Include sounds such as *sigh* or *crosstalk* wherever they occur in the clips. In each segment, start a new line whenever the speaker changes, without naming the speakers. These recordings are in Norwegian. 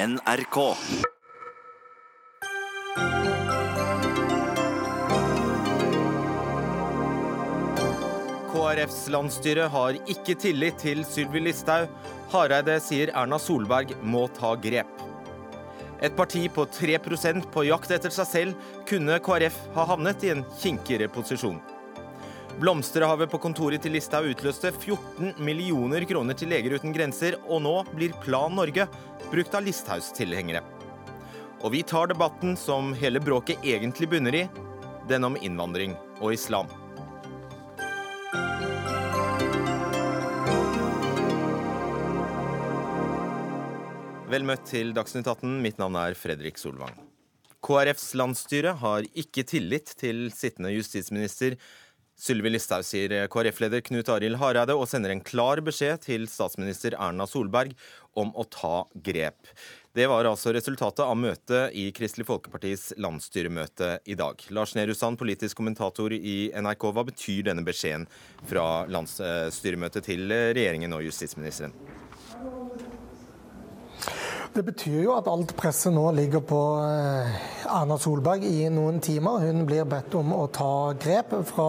NRK.
KrFs landsstyre har ikke tillit til Sylvi Listhaug. Hareide sier Erna Solberg må ta grep. Et parti på 3% på jakt etter seg selv kunne KrF ha havnet i en kinkigere posisjon. Blomsterhavet på kontoret til Listhaug utløste 14 millioner kroner til Leger uten grenser, og nå blir Plan Norge brukt av Listhaugs tilhengere. Og vi tar debatten som hele bråket egentlig bunner i, den om innvandring og islam. Vel møtt til Dagsnytt 18. Mitt navn er Fredrik Solvang. KrFs landsstyre har ikke tillit til sittende justisminister Sylvi Listhaug, sier KrF-leder Knut Arild Hareide, og sender en klar beskjed til statsminister Erna Solberg om å ta grep. Det var altså resultatet av møtet i Kristelig Folkepartis landsstyremøte i dag. Lars Nehru Sand, politisk kommentator i NRK, hva betyr denne beskjeden fra landsstyremøtet til regjeringen og justisministeren?
Det betyr jo at alt presset nå ligger på eh, Erna Solberg i noen timer. Hun blir bedt om å ta grep fra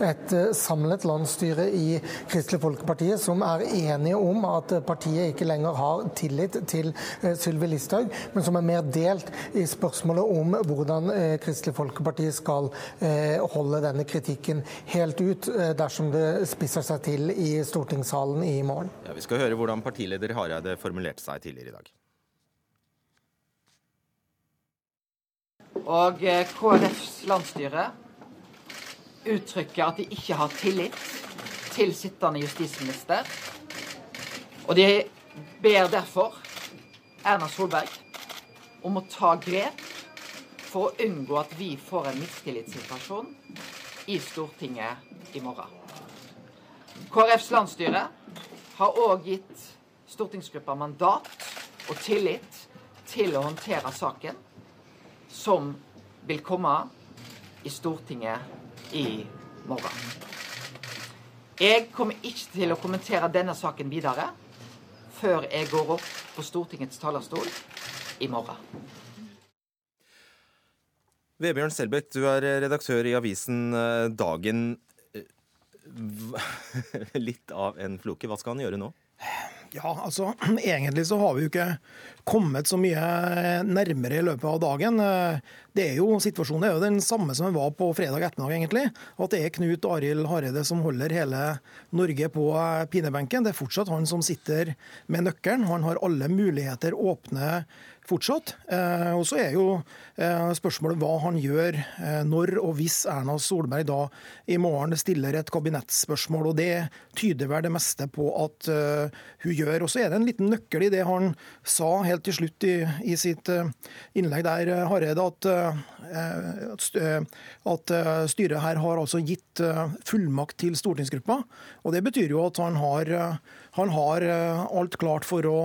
et eh, samlet landsstyre i Kristelig Folkeparti, som er enige om at partiet ikke lenger har tillit til eh, Sylvi Listhaug, men som er mer delt i spørsmålet om hvordan Kristelig Folkeparti skal holde denne kritikken helt ut dersom det spisser seg til i stortingssalen i morgen.
Ja, vi skal høre hvordan partileder Hareide formulerte seg tidligere i dag.
Og eh, KrFs landsstyre uttrykker at de ikke har tillit til sittende justisminister. Og de ber derfor Erna Solberg om å ta grep for å unngå at vi får en mistillitssituasjon i Stortinget i morgen. KrFs landsstyre har òg gitt stortingsgruppa mandat og tillit til å håndtere saken som vil komme i Stortinget i morgen. Jeg kommer ikke til å kommentere denne saken videre før jeg går opp på Stortingets talerstol i morgen.
Vebjørn Selbekk, du er redaktør i avisen eh, Dagen. *laughs* Litt av en floke. Hva skal han gjøre nå?
Ja, altså *clears throat* egentlig så har vi jo ikke kommet så mye nærmere i løpet av dagen. Det er jo, Situasjonen er jo den samme som den var på fredag ettermiddag, egentlig. At det er Knut Arild Hareide som holder hele Norge på pinebenken. Det er fortsatt han som sitter med nøkkelen. Han har alle muligheter åpne fortsatt. Eh, og så er jo eh, spørsmålet hva han gjør eh, når og hvis Erna Solberg da i morgen stiller et kabinettspørsmål. og Det tyder vel det meste på at hun gjør. Og så er det en liten nøkkel i det han sa helt til slutt i, i sitt innlegg der, Hareide, at, at styret her har altså gitt fullmakt til stortingsgruppa. Og Det betyr jo at han har, han har alt klart for å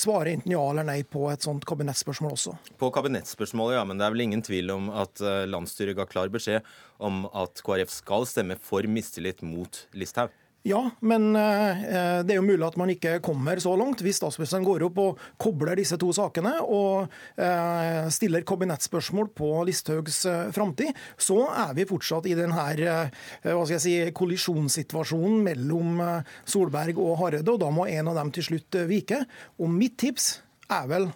svare enten ja eller nei på et sånt kabinettspørsmål også.
På kabinettspørsmålet, ja, men det er vel ingen tvil om at eh, landsstyret ga klar beskjed om at KrF skal stemme for mistillit mot Listhaug?
Ja, men eh, det er jo mulig at man ikke kommer så langt. Hvis statsministeren går opp og kobler disse to sakene og eh, stiller kabinettspørsmål på Listhaugs eh, framtid, så er vi fortsatt i denne si, kollisjonssituasjonen mellom Solberg og Hareide, og da må en av dem til slutt vike. Og mitt tips er vel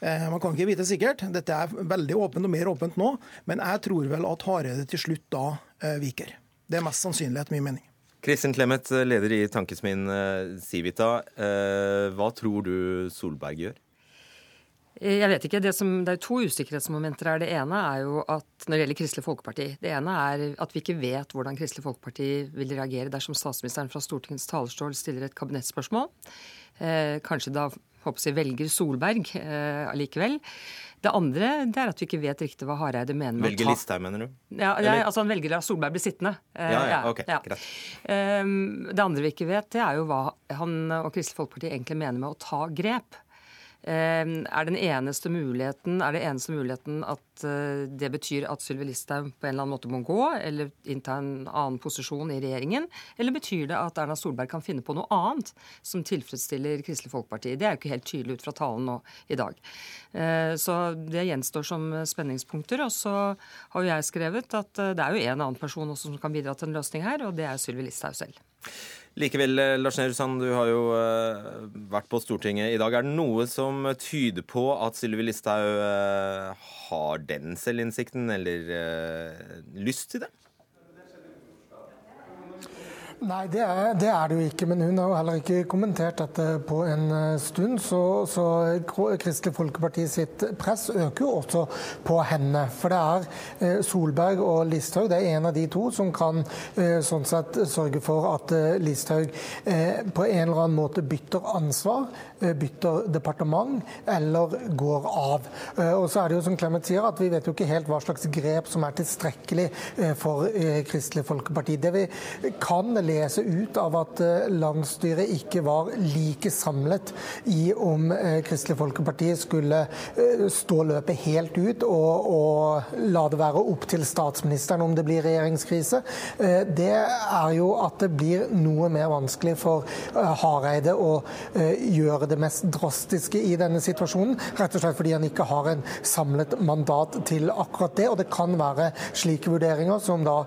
man kan ikke vite sikkert, dette er veldig åpent og mer åpent nå, men jeg tror vel at Hareide til slutt da viker. Det er mest sannsynlig etter min mening.
Kristin Clemet, leder i Tankesmien eh, Civita. Eh, hva tror du Solberg gjør?
Jeg vet ikke. Det, som, det er to usikkerhetsmomenter her. Det ene er jo at når det gjelder Kristelig Folkeparti Det ene er at vi ikke vet hvordan Kristelig Folkeparti vil reagere dersom statsministeren fra Stortingets talerstol stiller et kabinettspørsmål. Eh, kanskje da håper jeg, velger Solberg eh, allikevel. Det andre det er at vi ikke vet riktig hva Hareide mener
med velger å ta Velger Listhaug, mener du?
Ja, ja, altså Han velger at Solberg blir sittende.
Uh, ja, ja, ok, ja. greit.
Um, det andre vi ikke vet, det er jo hva han og Kristelig Folkeparti egentlig mener med å ta grep. Er den eneste muligheten, er det eneste muligheten at det betyr at Sylvi Listhaug på en eller annen måte må gå, eller innta en annen posisjon i regjeringen? Eller betyr det at Erna Solberg kan finne på noe annet som tilfredsstiller Kristelig Folkeparti? Det er jo ikke helt tydelig ut fra talen nå i dag. Så det gjenstår som spenningspunkter. Og så har jo jeg skrevet at det er jo en annen person også som kan bidra til en løsning her, og det er Sylvi Listhaug selv.
Likevel, eh, Lars Nehru Sand, du har jo uh, vært på Stortinget i dag. Er det noe som tyder på at Sylvi Listhaug uh, har den selvinnsikten, eller lyst til det?
Nei, det er, det er, det jo ikke. Men hun har jo heller ikke kommentert dette på en eh, stund. Så, så Kristelig Folkeparti sitt press øker jo også på henne. For det er eh, Solberg og Listhaug, det er en av de to som kan eh, sånn sett sørge for at Listhaug på en eller annen måte bytter ansvar, bytter departement eller går av. Og så er det jo som Clemet sier, at vi vet jo ikke helt hva slags grep som er tilstrekkelig for Kristelig Folkeparti. Det vi kan lese ut av at eh, landsstyret ikke var like samlet i om eh, Kristelig Folkeparti skulle eh, stå løpet helt ut og, og la det være opp til statsministeren om det blir regjeringskrise, det er jo at det blir noe mer vanskelig for Hareide å gjøre det mest drastiske i denne situasjonen. Rett og slett fordi han ikke har en samlet mandat til akkurat det. Og det kan være slike vurderinger som da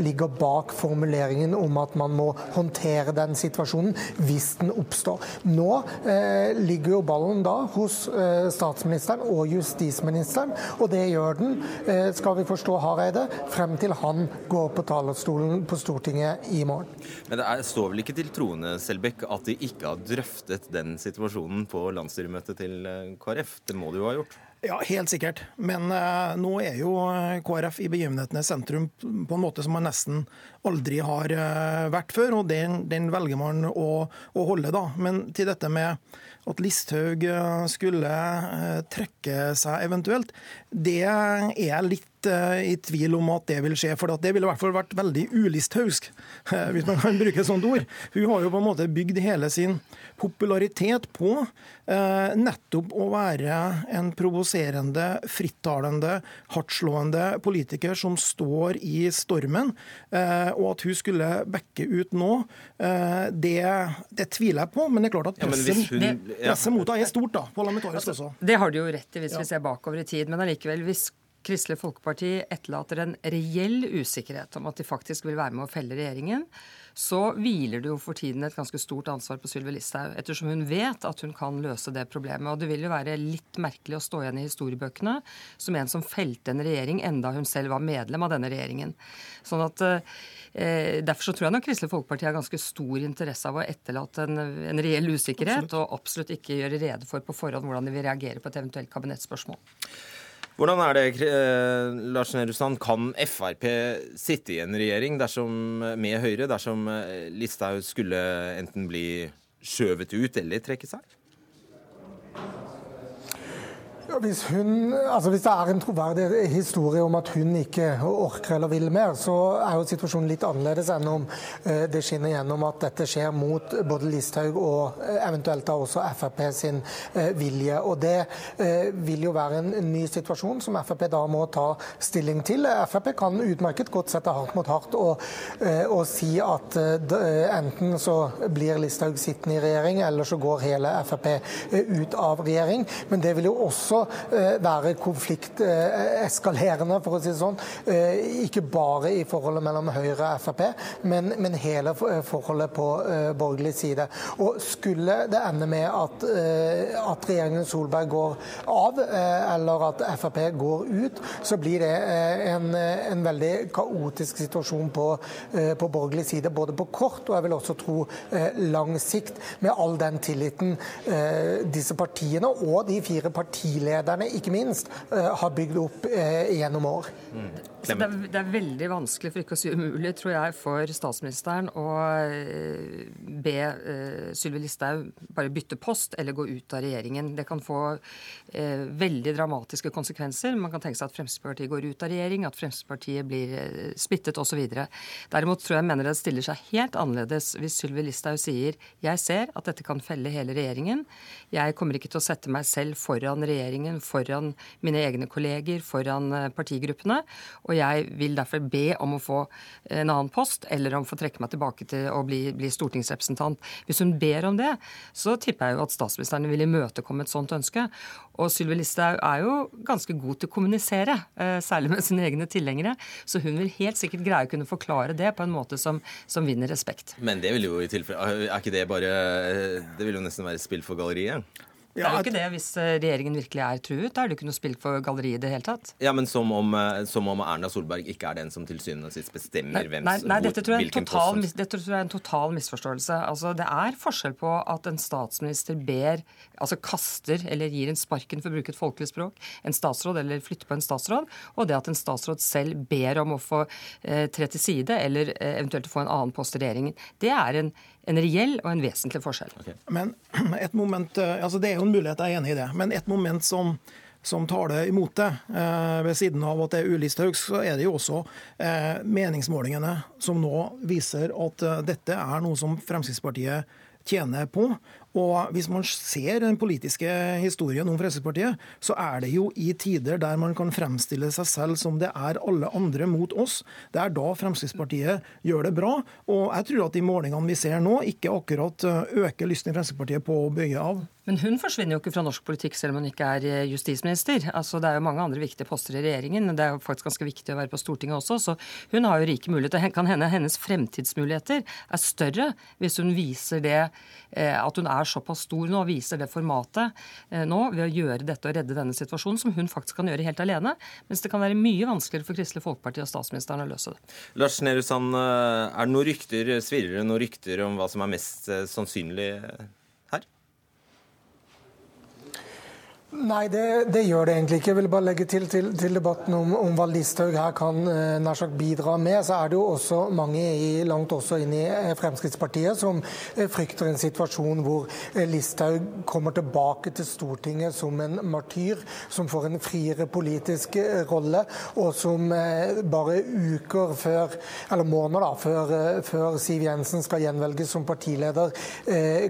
ligger bak formuleringen om at man må håndtere den situasjonen hvis den oppstår. Nå eh, ligger jo ballen da hos eh, statsministeren og justisministeren, og det gjør den, eh, skal vi forstå Hareide, frem til han går på talerstolen på Stortinget i morgen.
Men det er, står vel ikke til troende, Selbekk, at de ikke har drøftet den situasjonen på landsstyremøtet til eh, KrF? Det må de jo ha gjort?
Ja, helt sikkert. Men uh, nå er jo eh, KrF i begivenhetenes sentrum på en måte som man nesten aldri har uh, vært før, og den, den velger man å, å, holde, da. Men til dette med at Listhaug skulle uh, trekke seg eventuelt, det er jeg litt i tvil om at det vil skje. For det ville i hvert fall vært veldig ulisthaugsk, hvis man kan bruke et sånt ord. Hun har jo på en måte bygd hele sin popularitet på eh, nettopp å være en provoserende, frittalende, hardtslående politiker som står i stormen. Eh, og at hun skulle backe ut nå, eh, det, det, tviler jeg på. Men det er klart at presset, ja, hun, presset mot henne er stort, da, parlamentarisk altså, også.
Det har du jo rett i hvis ja. vi ser bakover i tid. Men allikevel, hvis Kristelig Folkeparti etterlater en reell usikkerhet om at de faktisk vil være med å felle regjeringen, så hviler det jo for tiden et ganske stort ansvar på Sylvi Listhaug, ettersom hun vet at hun kan løse det problemet. Og det vil jo være litt merkelig å stå igjen i historiebøkene som en som felte en regjering enda hun selv var medlem av denne regjeringen. Sånn at eh, Derfor så tror jeg nok Kristelig Folkeparti har ganske stor interesse av å etterlate en, en reell usikkerhet, absolutt. og absolutt ikke gjøre rede for på forhånd hvordan de vil reagere på et eventuelt kabinettspørsmål.
Hvordan er det, eh, Lars Nehru Sand, kan Frp sitte i en regjering dersom, med Høyre dersom eh, Listhaug skulle enten bli skjøvet ut eller trekke seg?
Hvis, hun, altså hvis, det er en troverdig historie om at hun ikke orker eller vil mer, så er jo situasjonen litt annerledes enn om eh, det skinner gjennom at dette skjer mot både Listhaug og eh, eventuelt da også Frp sin eh, vilje. Og Det vil jo være en ny situasjon som Frp da må ta stilling til. Frp kan utmerket godt sette hardt mot hardt og, og si at enten så blir Listhaug sittende i regjering, eller så går hele Frp ut av regjering. Men det vil jo også være konflikteskalerende, for å si det sånn. Eh, ikke bare i forholdet mellom Høyre og Frp, men, men hele forholdet på eh, borgerlig side. Og Skulle det ende med at, at regjeringen Solberg går av, eller at Frp går ut, så blir det en, en veldig kaotisk situasjon på, på, borgerlig side. Både på kort og jeg vil også tro lang sikt, med all den tilliten disse partiene og de fire partilederne partilederne, ikke minst, har bygd opp gjennom år.
Mm. Det er, det, er, veldig vanskelig, for ikke å si umulig, tror jeg, for statsministeren å be uh, Sylvi Listhaug bare bytte post eller gå ut av regjeringen. Det kan få uh, veldig dramatiske konsekvenser. Man kan tenke seg at Fremskrittspartiet går ut av regjering, at Fremskrittspartiet blir uh, splittet osv. Derimot tror jeg mener det stiller seg helt annerledes hvis Sylvi Listhaug sier jeg ser at dette kan felle hele regjeringen. Jeg kommer ikke til å sette meg selv foran regjeringen, foran mine egne kolleger, foran partigruppene. og jeg vil derfor be om å få en annen post, eller om å få trekke meg tilbake til å bli, bli stortingsrepresentant. Hvis hun ber om det, så tipper jeg jo at statsministeren vil imøtekomme et sånt ønske. Og Sylvi Listhaug er jo ganske god til å kommunisere, eh, særlig med sine egne tilhengere. Så hun vil helt sikkert greie å kunne forklare det på en måte som, som vinner respekt.
Men det vil jo i tilfelle Er ikke det bare Det vil jo nesten være spill for galleriet?
Det er jo ikke det hvis eh, regjeringen virkelig er truet. Da er det ikke noe spilt for galleriet i det hele tatt.
Ja, Men som om, eh, som om, Erna Solberg ikke er den som til syvende og sist bestemmer
nei,
hvem
nei, nei, dette tror, total, dette tror jeg er en total misforståelse. Altså, Det er forskjell på at en statsminister ber, altså kaster eller gir en sparken, for å bruke et folkelig språk, en statsråd eller flytter på en statsråd, og det at en statsråd selv ber om å få eh, tre til side eller eh, eventuelt få en annen post i regjeringen. Det er en en reell og en vesentlig forskjell. Okay.
Men *clears throat* et moment, eh, altså Det er jo en mulighet, jeg er enig i det. Men et moment som, som taler imot det, eh, ved siden av at det er ulisthaug, så er det jo også eh, meningsmålingene som nå viser at eh, dette er noe som Fremskrittspartiet tjener på. Og Hvis man ser den politiske historien om Fremskrittspartiet, så er det jo i tider der man kan fremstille seg selv som det er alle andre mot oss. Det er da Fremskrittspartiet gjør det bra. Og jeg tror at de målingene vi ser nå, ikke akkurat øker lysten i Fremskrittspartiet på å bøye av.
Men hun forsvinner jo ikke fra norsk politikk selv om hun ikke er eh, justisminister. Altså, Det er jo mange andre viktige poster i regjeringen. Det er jo faktisk ganske viktig å være på Stortinget også. Så hun har jo rike muligheter. Kan hende hennes fremtidsmuligheter er større hvis hun viser det eh, at hun er såpass stor nå, viser det formatet eh, nå ved å gjøre dette og redde denne situasjonen, som hun faktisk kan gjøre helt alene. Mens det kan være mye vanskeligere for Kristelig Folkeparti og statsministeren å løse det.
Lars Nehru Sand, er det noen rykter, svirrer det noen rykter om hva som er mest sannsynlig
Nei, det, det, gjør det egentlig ikke. Jeg vil bare legge til til, til debatten om, om, hva Listhaug her kan eh, nær sagt bidra med. Så er det jo også mange i, langt også inn i eh, Fremskrittspartiet som eh, frykter en situasjon hvor Listhaug kommer tilbake til Stortinget som en martyr, som får en friere politisk rolle, og som bare uker før, eller måneder da, før, før Siv Jensen skal gjenvelges som partileder,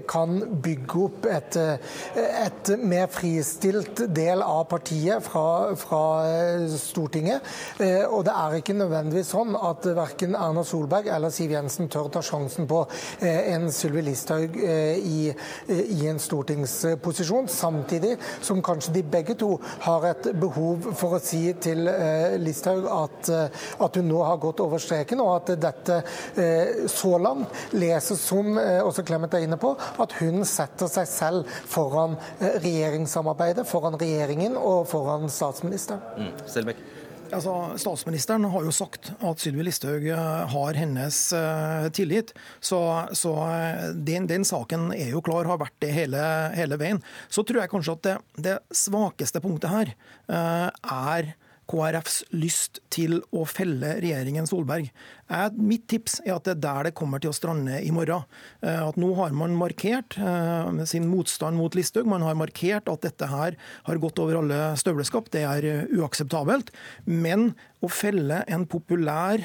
kan bygge opp et, et mer fristilt skilt del av partiet fra, fra eh, Stortinget. Eh, og det er ikke nødvendigvis sånn at verken Erna Solberg eller Siv Jensen tør ta sjansen på eh, en Sylvi Listhaug i, i en stortingsposisjon, samtidig som kanskje de begge to har et behov for å si til Listhaug at, at hun nå har gått over streken, og at dette så langt leses som, også Clemet er inne på, at hun setter seg selv foran regjeringssamarbeidet foran regjeringen og foran statsministeren. Mm.
Selbekk.
Altså, statsministeren har jo sagt at Sylvi Listhaug eh, har hennes uh, tillit. Så, så uh, den, den, saken er jo klar, har vært det hele, hele veien. Så tror jeg kanskje at det, det svakeste punktet her uh, er KrFs lyst til å felle regjeringen Solberg. Mitt tips er at det er der det kommer til å strande i morgen. Eh, at Nå har man markert eh, sin motstand mot Listhaug. Man har markert at dette her har gått over alle støvleskap. Det er eh, uakseptabelt. Men å felle en populær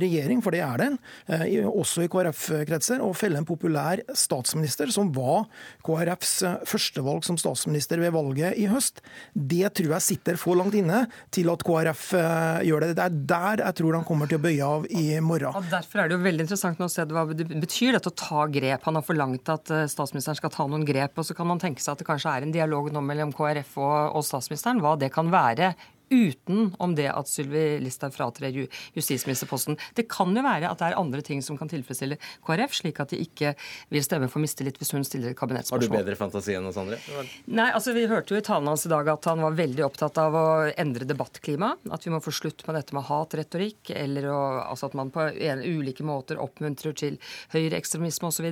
regjering, for det er den, også i KrF-kretser, å felle en populær statsminister, som var KrFs førstevalg som statsminister ved valget i høst, det tror jeg sitter for langt inne til at KrF gjør det. Det er der jeg tror han kommer til å bøye av i morgen.
Og derfor er det jo veldig interessant nå å se hva det betyr dette å ta grep. Han har forlangt at eh, statsministeren skal ta noen grep, og så kan man tenke seg at det kanskje er en dialog nå mellom KrF og, og statsministeren. Hva det kan være utenom det at Sylvi Listhaug fratrer justisministerposten. Det kan jo være at det er andre ting som kan tilfredsstille KrF, slik at de ikke vil stemme for mistillit hvis hun stiller et kabinettspørsmål.
Har du bedre fantasi enn oss andre?
Nei, altså Vi hørte jo i talen hans i dag at han var veldig opptatt av å endre debattklimaet. At vi må få slutt på dette med hatretorikk, eller å, altså at man på en, ulike måter oppmuntrer til høyreekstremisme osv.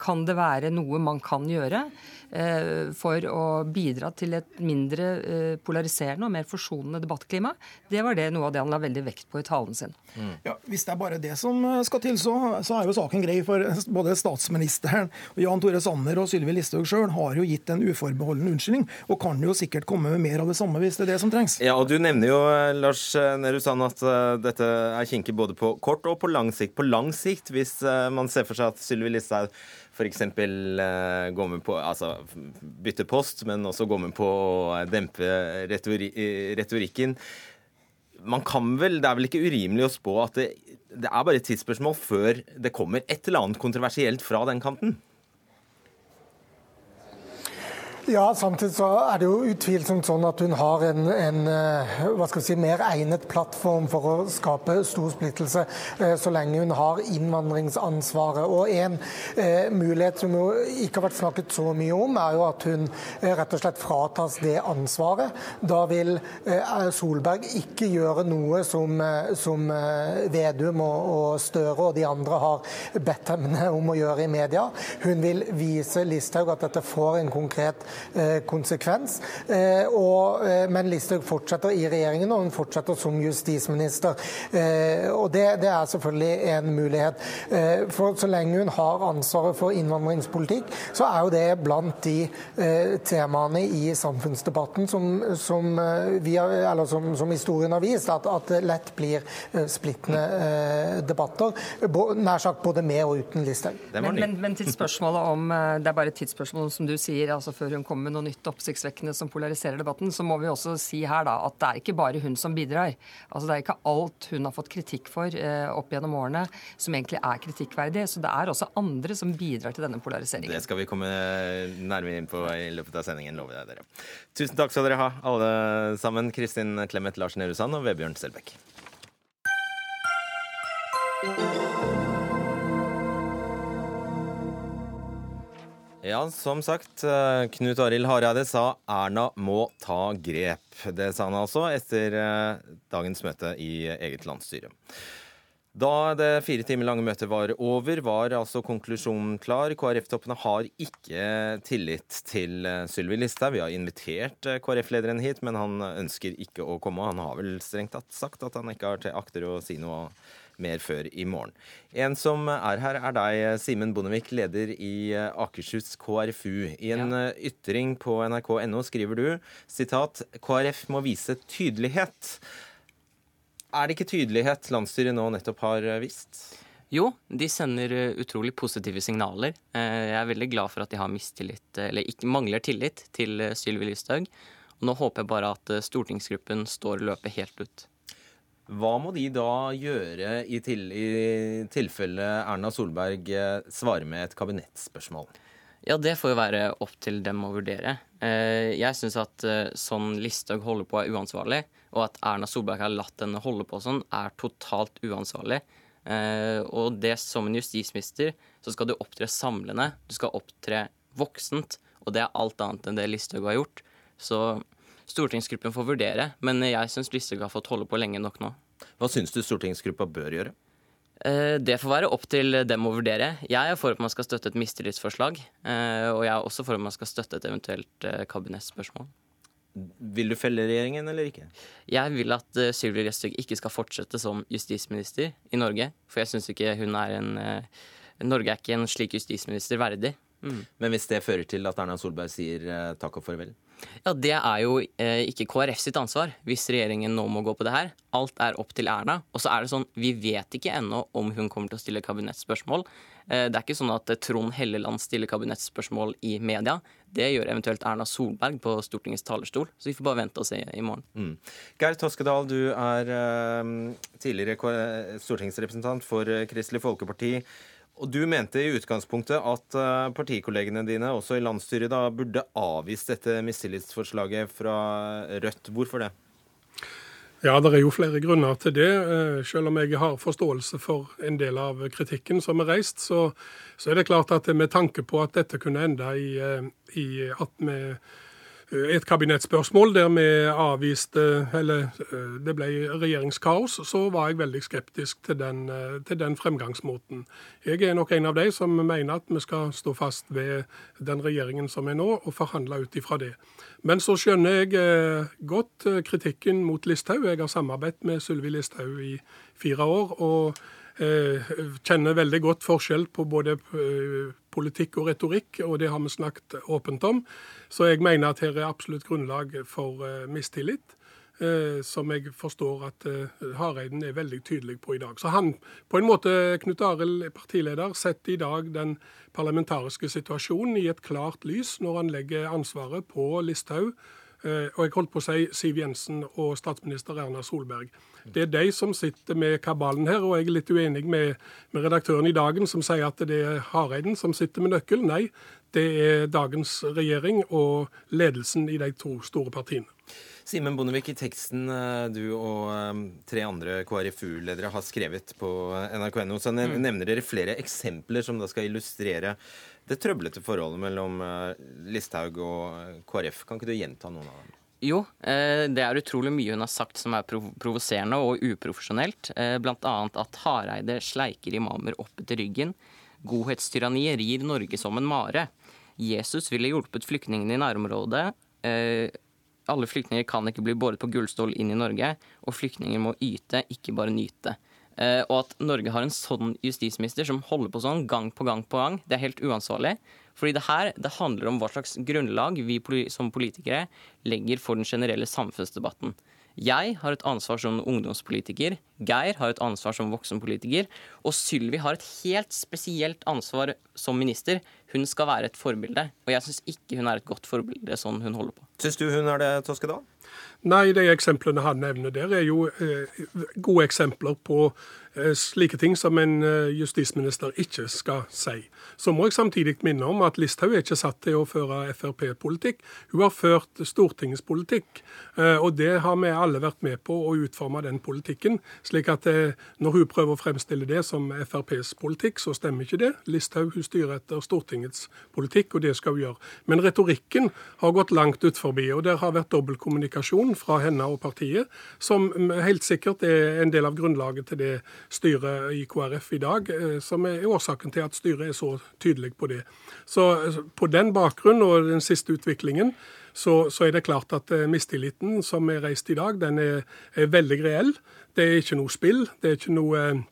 Kan det være noe man kan gjøre eh, for å bidra til et mindre eh, polariserende og mer forsonende debattklima? Det var det noe av det han la veldig vekt på i talen sin.
Mm. Ja, Hvis det er bare det som skal til, så, så er jo saken grei. For *laughs* både statsministeren, og Jan Tore Sanner og Sylvi Listhaug sjøl har jo gitt en uforbeholden unnskyldning, og kan jo sikkert komme med mer av det samme hvis det er det som trengs.
Ja, og Du nevner jo, eh, Lars Nehru Sand, at dette er kinkig både på kort og på lang sikt. På lang sikt, hvis man ser for seg at Sylvi Listhaug f.eks. Uh, på altså bytte post, men også gå med på å dempe retori retorikken. Man kan vel, Det er vel ikke urimelig å spå at det, det er bare et tidsspørsmål før det kommer et eller annet kontroversielt fra den kanten?
Ja, samtidig så er det jo utvilsomt sånn at hun har en, en eh, hva skal vi si, mer egnet plattform for å skape stor splittelse, eh, så lenge hun har innvandringsansvaret. Og En eh, mulighet som jo ikke har vært snakket så mye om, er jo at hun eh, rett og slett fratas det ansvaret. Da vil eh, Solberg ikke gjøre noe som, som Vedum og, og, Støre og de andre har bedt henne om å gjøre i media. Hun vil vise Listhaug at dette får en konkret konsekvens. Eh, og, eh, men Listhaug fortsetter i regjeringen, og hun fortsetter som justisminister. Og det, det er selvfølgelig en mulighet. For så lenge hun har ansvaret for innvandringspolitikk, så er jo det blant de temaene i samfunnsdebatten som, som, vi har, som, som historien har vist, at, at, det lett blir splittende debatter. Nær sagt både med og uten Listhaug.
Men, men, men til spørsmålet om Det er bare et tidsspørsmål, som du sier, altså før hun kommer med noe nytt oppsiktsvekkende som polariserer debatten, så må vi også si her da at det er ikke bare hun som bidrar. Altså Det er ikke alt hun har fått kritikk for eh, opp gjennom årene som egentlig er kritikkverdig. Så det er også andre som bidrar til denne polariseringen.
Det skal vi komme nærmere inn på i løpet av sendingen, lover jeg dere. Tusen takk skal dere ha, alle sammen. Kristin Clemet Larsen Erusand og Vebjørn Selbekk. Ja, som sagt, eh, Knut Arild Hareide sa Erna må ta grep. Det sa han altså etter eh, dagens møte i eget landsstyre. Da det fire timer lange møtet var over, var altså konklusjonen klar. KrF-toppene har ikke tillit til eh, Sylvi Listhaug. Vi har invitert KrF-lederen hit, men han ønsker ikke å komme. Han har vel strengt tatt sagt at han ikke har til akter å si noe mer før i morgen. En som er her, er deg, Simen Bondevik, leder i eh, Akershus KrFU. I en ja. Eh, ytring på nrk.no skriver du sitat KrF må vise tydelighet. Er det ikke tydelighet landsstyret nå nettopp har eh, vist?
Jo, de sender utrolig positive signaler. Jeg er veldig glad for at de har mistillit, eller ikke mangler tillit til Sylvi Listhaug. Og nå håper jeg bare at stortingsgruppen står løpet helt ut.
Hva må de da gjøre i, til, i tilfelle Erna Solberg eh, svarer med et kabinettspørsmål?
Ja, det får jo være opp til dem å vurdere. Eh, jeg syns at eh, sånn Listhaug holder på er uansvarlig, og at Erna Solberg har latt henne holde på sånn, er totalt uansvarlig. Og det som en justisminister, så skal du opptre samlende. Du skal opptre voksent, og det er alt annet enn det Listhaug har gjort. Så stortingsgruppen får vurdere, men jeg syns Listhaug har fått holde på lenge nok nå.
Hva syns du stortingsgruppa bør gjøre?
Eh, det får være opp til dem å vurdere. Jeg er for at man skal støtte et mistillitsforslag. Eh, og jeg er også for at man skal støtte et eventuelt eh, kabinettspørsmål.
Vil du felle regjeringen eller ikke?
Jeg vil at Sylvi Listhaug ikke skal fortsette som justisminister i Norge. For jeg syns ikke hun er en Norge er ikke en slik justisminister verdig.
Mm. Men hvis det fører til at Erna Solberg sier takk og farvel?
Ja, Det er jo eh, ikke KrF sitt ansvar hvis regjeringen nå må gå på det her. Alt er opp til Erna. Og så er det sånn, vi vet ikke ennå om hun kommer til å stille kabinettspørsmål. Eh, det er ikke sånn at eh, Trond Helleland stiller kabinettspørsmål i media. Det gjør eventuelt Erna Solberg på Stortingets talerstol. Så vi får bare vente og se i morgen. Mm.
Geir Toskedal, du er tidligere stortingsrepresentant for Kristelig Folkeparti. Og Du mente i utgangspunktet at eh, partikollegene dine også i landsstyret da burde avvist dette mistillitsforslaget fra Rødt. Hvorfor det?
Ja, det er jo flere grunner til det. Eh, selv om jeg har forståelse for en del av kritikken som er reist, så, så er det klart at med tanke på at dette kunne ende i, eh, i at vi et kabinettspørsmål der vi avviste Eller eh, det ble regjeringskaos, så var jeg veldig skeptisk til den, eh, til den, fremgangsmåten. Jeg er nok en av de som mener at vi skal stå fast ved den regjeringen som er nå, og forhandle ut ifra det. Men så skjønner jeg godt kritikken mot Listhaug. Jeg har samarbeidet med Sylvi Listhaug i fire år. og kjenner veldig godt forskjell på både politikk og retorikk, og det har vi snakket åpent om. Så jeg mener at her er absolutt grunnlag for uh, mistillit. Uh, som jeg forstår at uh, Hareiden er veldig tydelig på i dag. Så han, på en måte, Knut Arild, partileder, setter i dag den parlamentariske situasjonen i et klart lys når han legger ansvaret på Listhaug Eh, og jeg holdt på å si Siv Jensen og statsminister Erna Solberg. Det er de som sitter med kabalen her, og jeg er litt uenig med, med redaktøren i Dagen som sier at det er Hareiden som sitter med nøkkelen. Nei, det er dagens regjering og ledelsen i de to store partiene.
Simen Bondevik, i teksten eh, du og eh, tre andre KrFU-ledere har skrevet på nrk.no, så mm. nevner dere flere eksempler som da skal illustrere det trøblete forholdet mellom eh, Listhaug og eh, KrF. Kan ikke du gjenta noen av dem?
Jo, eh, det er utrolig mye hun har sagt som er provoserende og uprofesjonelt. Bl.a. at Hareide sleiker imamer opp etter ryggen. Godhetstyranniet rir Norge som en mare. Jesus ville hjulpet flyktningene i nærområdet. Alle flyktninger kan ikke bli båret på gullstol inn i Norge, og flyktninger må yte, ikke bare nyte. Eh, og at Norge har en sånn justisminister som holder på sånn gang på gang på gang, det er helt uansvarlig. Fordi det her det handler om hva slags grunnlag vi som politikere legger for den generelle samfunnsdebatten. Jeg har et ansvar som ungdomspolitiker, Geir har et ansvar som voksenpolitiker, og Sylvi har et helt spesielt ansvar som minister. Hun skal være et forbilde, og jeg syns ikke hun er et godt forbilde sånn hun holder på.
Syns du hun er det, Toskedal?
Nei, de eksemplene han nevner der, er jo eh, gode eksempler på slike ting som en eh, justisminister ikke skal si. Så må jeg samtidig minne om at Listhaug er ikke satt til å føre Frp-politikk. Hun har ført Stortingets politikk, eh, og det har vi alle vært med på å utforme den politikken. slik at når hun prøver å fremstille det som FrPs politikk, så stemmer ikke det. Listhaug hun styrer etter Stortingets politikk, og det skal hun gjøre. Men retorikken har gått langt ut forbi, og det har vært dobbeltkommunikasjon fra henne og partiet, som helt sikkert er en del av grunnlaget til det styret i KrF i dag, eh, som er årsaken til at styret er så tydelig på det. Så eh, På den bakgrunn og den siste utviklingen så, så er det klart at eh, mistilliten som er reist i dag, den er, er veldig reell. Det er ikke noe spill. Det er ikke noe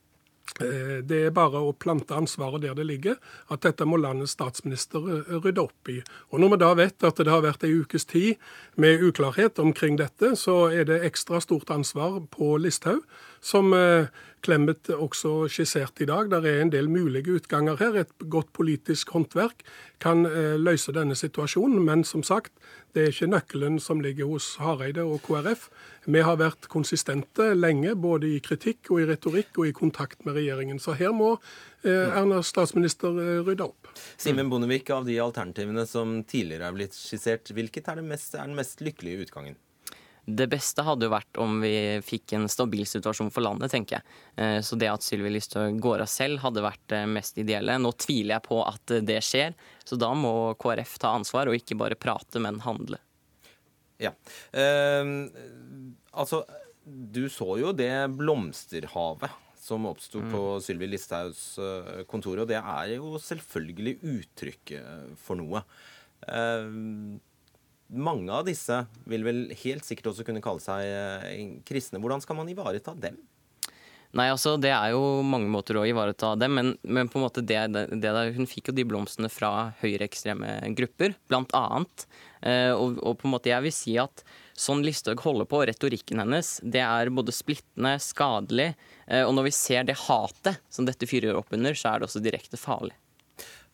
det er bare å plante ansvaret der det ligger, at dette må landets statsminister rydde opp i. Og Når vi da vet at det har vært ei ukes tid med uklarhet omkring dette, så er det ekstra stort ansvar på Listhaug, som eh, Clemet også skisserte i dag. Det er en del mulige utganger her. Et godt politisk håndverk kan løse denne situasjonen, men som sagt, det er ikke nøkkelen som ligger hos Hareide og KrF. Vi har vært konsistente lenge, både i kritikk og i retorikk og i kontakt med regjeringen. Så her må eh, Erna statsminister eh, rydde opp.
Simen Bondevik, av de alternativene som tidligere er blitt skissert, hvilket er, mest, er den mest lykkelige utgangen?
Det beste hadde jo vært om vi fikk en stabil situasjon for landet, tenker jeg. Eh, så det at Sylvi Listhaug går av selv, hadde vært det mest ideelle. Nå tviler jeg på at det skjer, så da må KrF ta ansvar og ikke bare prate, men handle.
Ja. Uh, altså, du så jo det blomsterhavet som oppsto mm. på Sylvi Listhaugs kontor, og det er jo selvfølgelig uttrykket for noe. Uh, mange av disse vil vel helt sikkert også kunne kalle seg uh, kristne. Hvordan skal man ivareta dem?
Nei, altså Det er jo mange måter å ivareta dem, men, men på en måte det, det, det der, hun fikk jo de blomstene fra høyreekstreme grupper, blant annet. Eh, og, og, på en måte jeg vil si at sånn Listhaug holder på, retorikken hennes, det er både splittende, skadelig. Eh, og når vi ser det hatet som dette fyrer opp under, så er det også direkte farlig.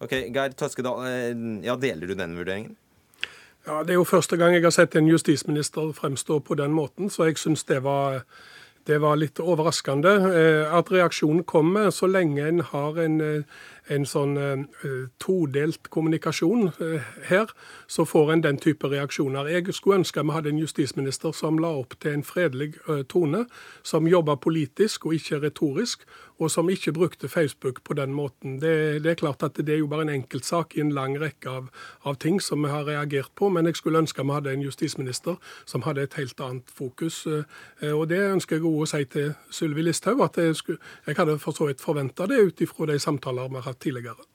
Ok, Geir Toskedal, eh, ja, deler du den vurderingen?
Ja, Det er jo første gang jeg har sett en justisminister fremstå på den måten, så jeg syns det det var litt overraskende eh, at reaksjonen kommer så lenge en har en, eh, en sånn uh, todelt kommunikasjon uh, her, så får en den type reaksjoner. Jeg skulle ønske vi hadde en justisminister som la opp til en fredelig uh, tone, som jobba politisk og ikke retorisk, og som ikke brukte Facebook på den måten. Det, det er klart at det er jo bare en enkeltsak i en lang rekke av, av, ting som vi har reagert på, men jeg skulle ønske vi hadde en justisminister som hadde et helt annet fokus. Og det ønsker jeg òg å si til Sylvi Listhaug, at jeg, skulle, jeg hadde for så vidt forventa det ut ifra de samtaler vi har hatt tidligere.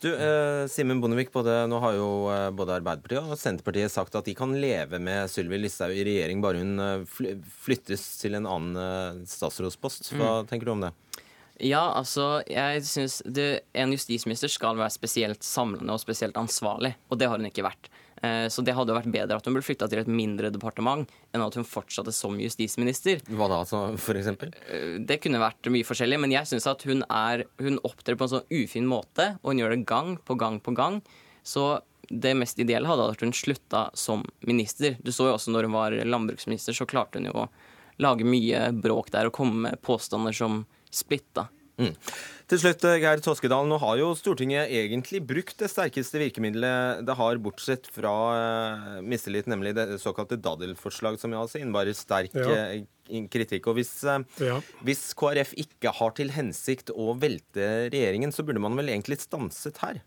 Du, eh, Simen Bondevik, både, Nå har jo eh, både Arbeiderpartiet og Senterpartiet sagt at de kan leve med Sylvi Listhaug i regjering, bare hun eh, flyttes til en annen eh, statsrådspost. Hva mm. tenker du om det?
Ja, altså, jeg synes En justisminister skal være spesielt samlende og spesielt ansvarlig, og det har hun ikke vært. Eh, så det hadde vært bedre at hun ble flytta til et mindre departement enn at hun fortsatte som justisminister.
Hva da, altså, for eksempel?
Eh, det kunne vært mye forskjellig, men jeg syns at hun, er, hun opptrer på en sånn ufin måte, og hun gjør det gang på gang på gang. Så det mest ideelle hadde vært at hun slutta som minister. Du så jo også når hun var landbruksminister, så klarte hun jo å lage mye bråk der og komme med påstander som splitta. Mm.
Til slutt, eh, Geir Toskedal. Nå har jo Stortinget egentlig brukt det sterkeste virkemidlet det har, bortsett fra uh, mistillit, nemlig det såkalte daddelforslag, som altså innebærer sterk ja. uh, kritikk. Og hvis, uh, ja. hvis, KrF ikke har til hensikt å velte regjeringen, så burde man vel egentlig stanset her?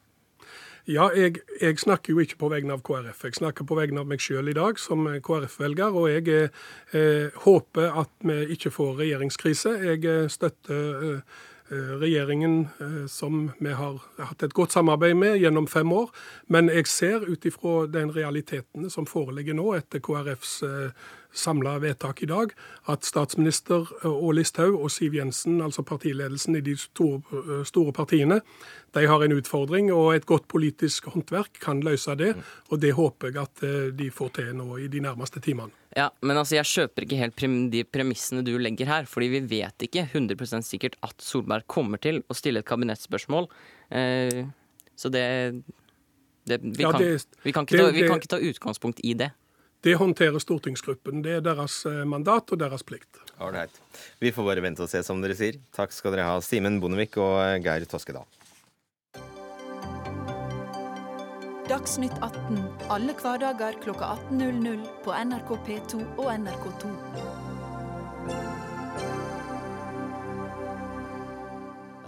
Ja, jeg, jeg, snakker jo ikke på vegne av KrF. Jeg snakker på vegne av meg sjøl i dag som KrF-velger. Og jeg eh, håper at vi ikke får regjeringskrise. Jeg eh, støtter eh, regjeringen som vi har hatt et godt samarbeid med gjennom fem år. Men jeg ser ut ifra den realitetene som foreligger nå etter KrFs samla vedtak i dag, at statsminister og Listhaug og Siv Jensen, altså partiledelsen i de store, eh, store, partiene, de har en utfordring, og et godt politisk håndverk kan løse det. Og det håper jeg at eh, de får til nå i de nærmeste timene.
Ja, men altså, jeg kjøper ikke helt de premissene du legger her, fordi vi vet ikke 100 sikkert at Solberg kommer til å stille et kabinettspørsmål. Eh, så det, det, vi, kan, vi, kan ta, vi kan ikke ta utgangspunkt i det.
Det håndterer stortingsgruppen. Det er deres eh, mandat og deres plikt.
Alright. Vi får bare vente og se, som dere sier. Takk skal dere ha, Simen Bondevik og eh, Geir Toskedal.
Dagsnytt 18 alle hverdager kl 18.00 på NRK P2 og NRK2.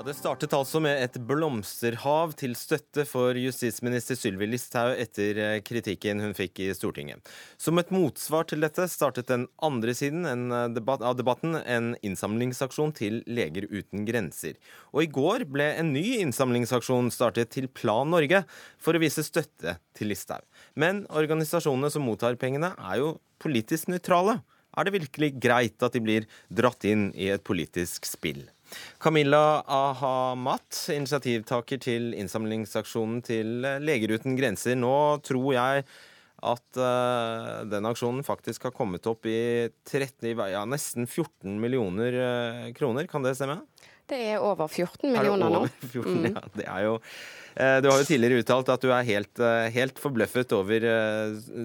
Det startet altså med et blomsterhav til støtte for justisminister Sylvi Listhaug etter eh, kritikken hun fikk i Stortinget. Som et motsvar til dette startet den andre siden eh, debatt, av debatten en innsamlingsaksjon til Leger uten grenser. Og i går ble en ny innsamlingsaksjon startet til Plan Norge for å vise støtte til Listhaug. Men organisasjonene som mottar pengene, er jo politisk nøytrale. Er det virkelig greit at de blir dratt inn i et politisk spill? Camilla Ahamat, initiativtaker til innsamlingsaksjonen til Leger uten grenser. Nå tror jeg at uh, den aksjonen faktisk har kommet opp i 13, ja, nesten 14 millioner uh, kroner. Kan det stemme?
Det er over 14 millioner nå. 14,
mm. ja, det er jo uh, Du har jo tidligere uttalt at du er helt, helt forbløffet over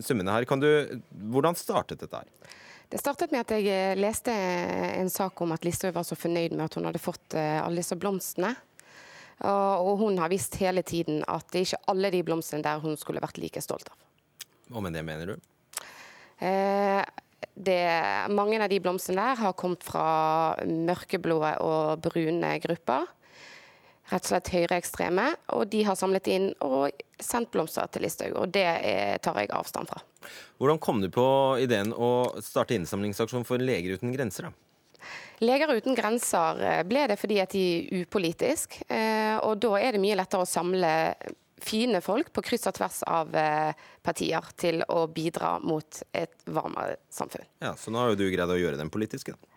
summene her. Du, hvordan startet dette her?
Det startet med at jeg eh, leste en sak om at Listhaug var så fornøyd med at hun hadde fått eh, alle disse blomstene. Og hun har visst hele tiden at det er ikke alle de blomstene der hun skulle vært like stolt av.
Hva med det mener du?
Eh, det, mange av de blomstene der har kommet fra mørkeblå og brune grupper rett og slett høyreekstreme. Og de har samlet inn og sendt blomster til Listhaug, og det tar jeg avstand fra.
Hvordan kom du på ideen å starte innsamlingsaksjon for Leger uten grenser? da?
Leger uten grenser eh, ble det fordi at de er upolitiske. Eh, og da er det mye lettere å samle fine folk på kryss og tvers av eh, partier til å bidra mot et varmere samfunn.
Ja, Så nå har jo du greid å gjøre den politiske, da.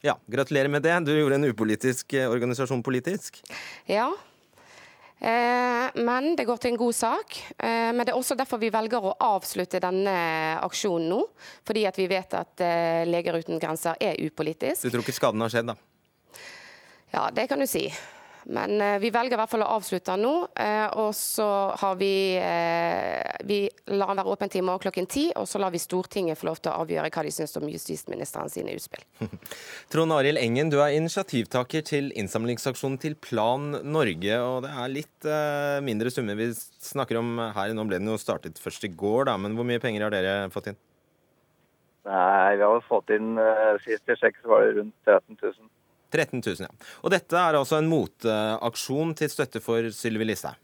Ja.
Gratulerer med det. Du gjorde en upolitisk eh, organisasjon politisk.
Ja. Eh, men det går til en god sak. Eh, men det er også derfor vi velger å avslutte denne aksjonen nå. Fordi at vi vet at eh, Leger uten grenser er upolitisk.
Du tror ikke skaden har skjedd, da?
Ja, det kan du si. Men eh, vi velger i hvert fall å avslutte nå. eh, Og så har vi eh, Vi lar den være åpen til i morgen klokken ti, og så lar vi Stortinget få lov til å avgjøre hva de syns om justisministeren sine utspill. *laughs*
Trond Arild Engen, du er initiativtaker til innsamlingsaksjonen til Plan Norge. Og det er litt mindre summer vi snakker om her. Nå ble den jo startet først i går, da. Men hvor mye penger har dere fått inn?
Nei, vi har fått inn Sist i sjekk så var det rundt 13 000.
13 000, ja. Og dette er altså en motaksjon til støtte for Sylvi Listhaug.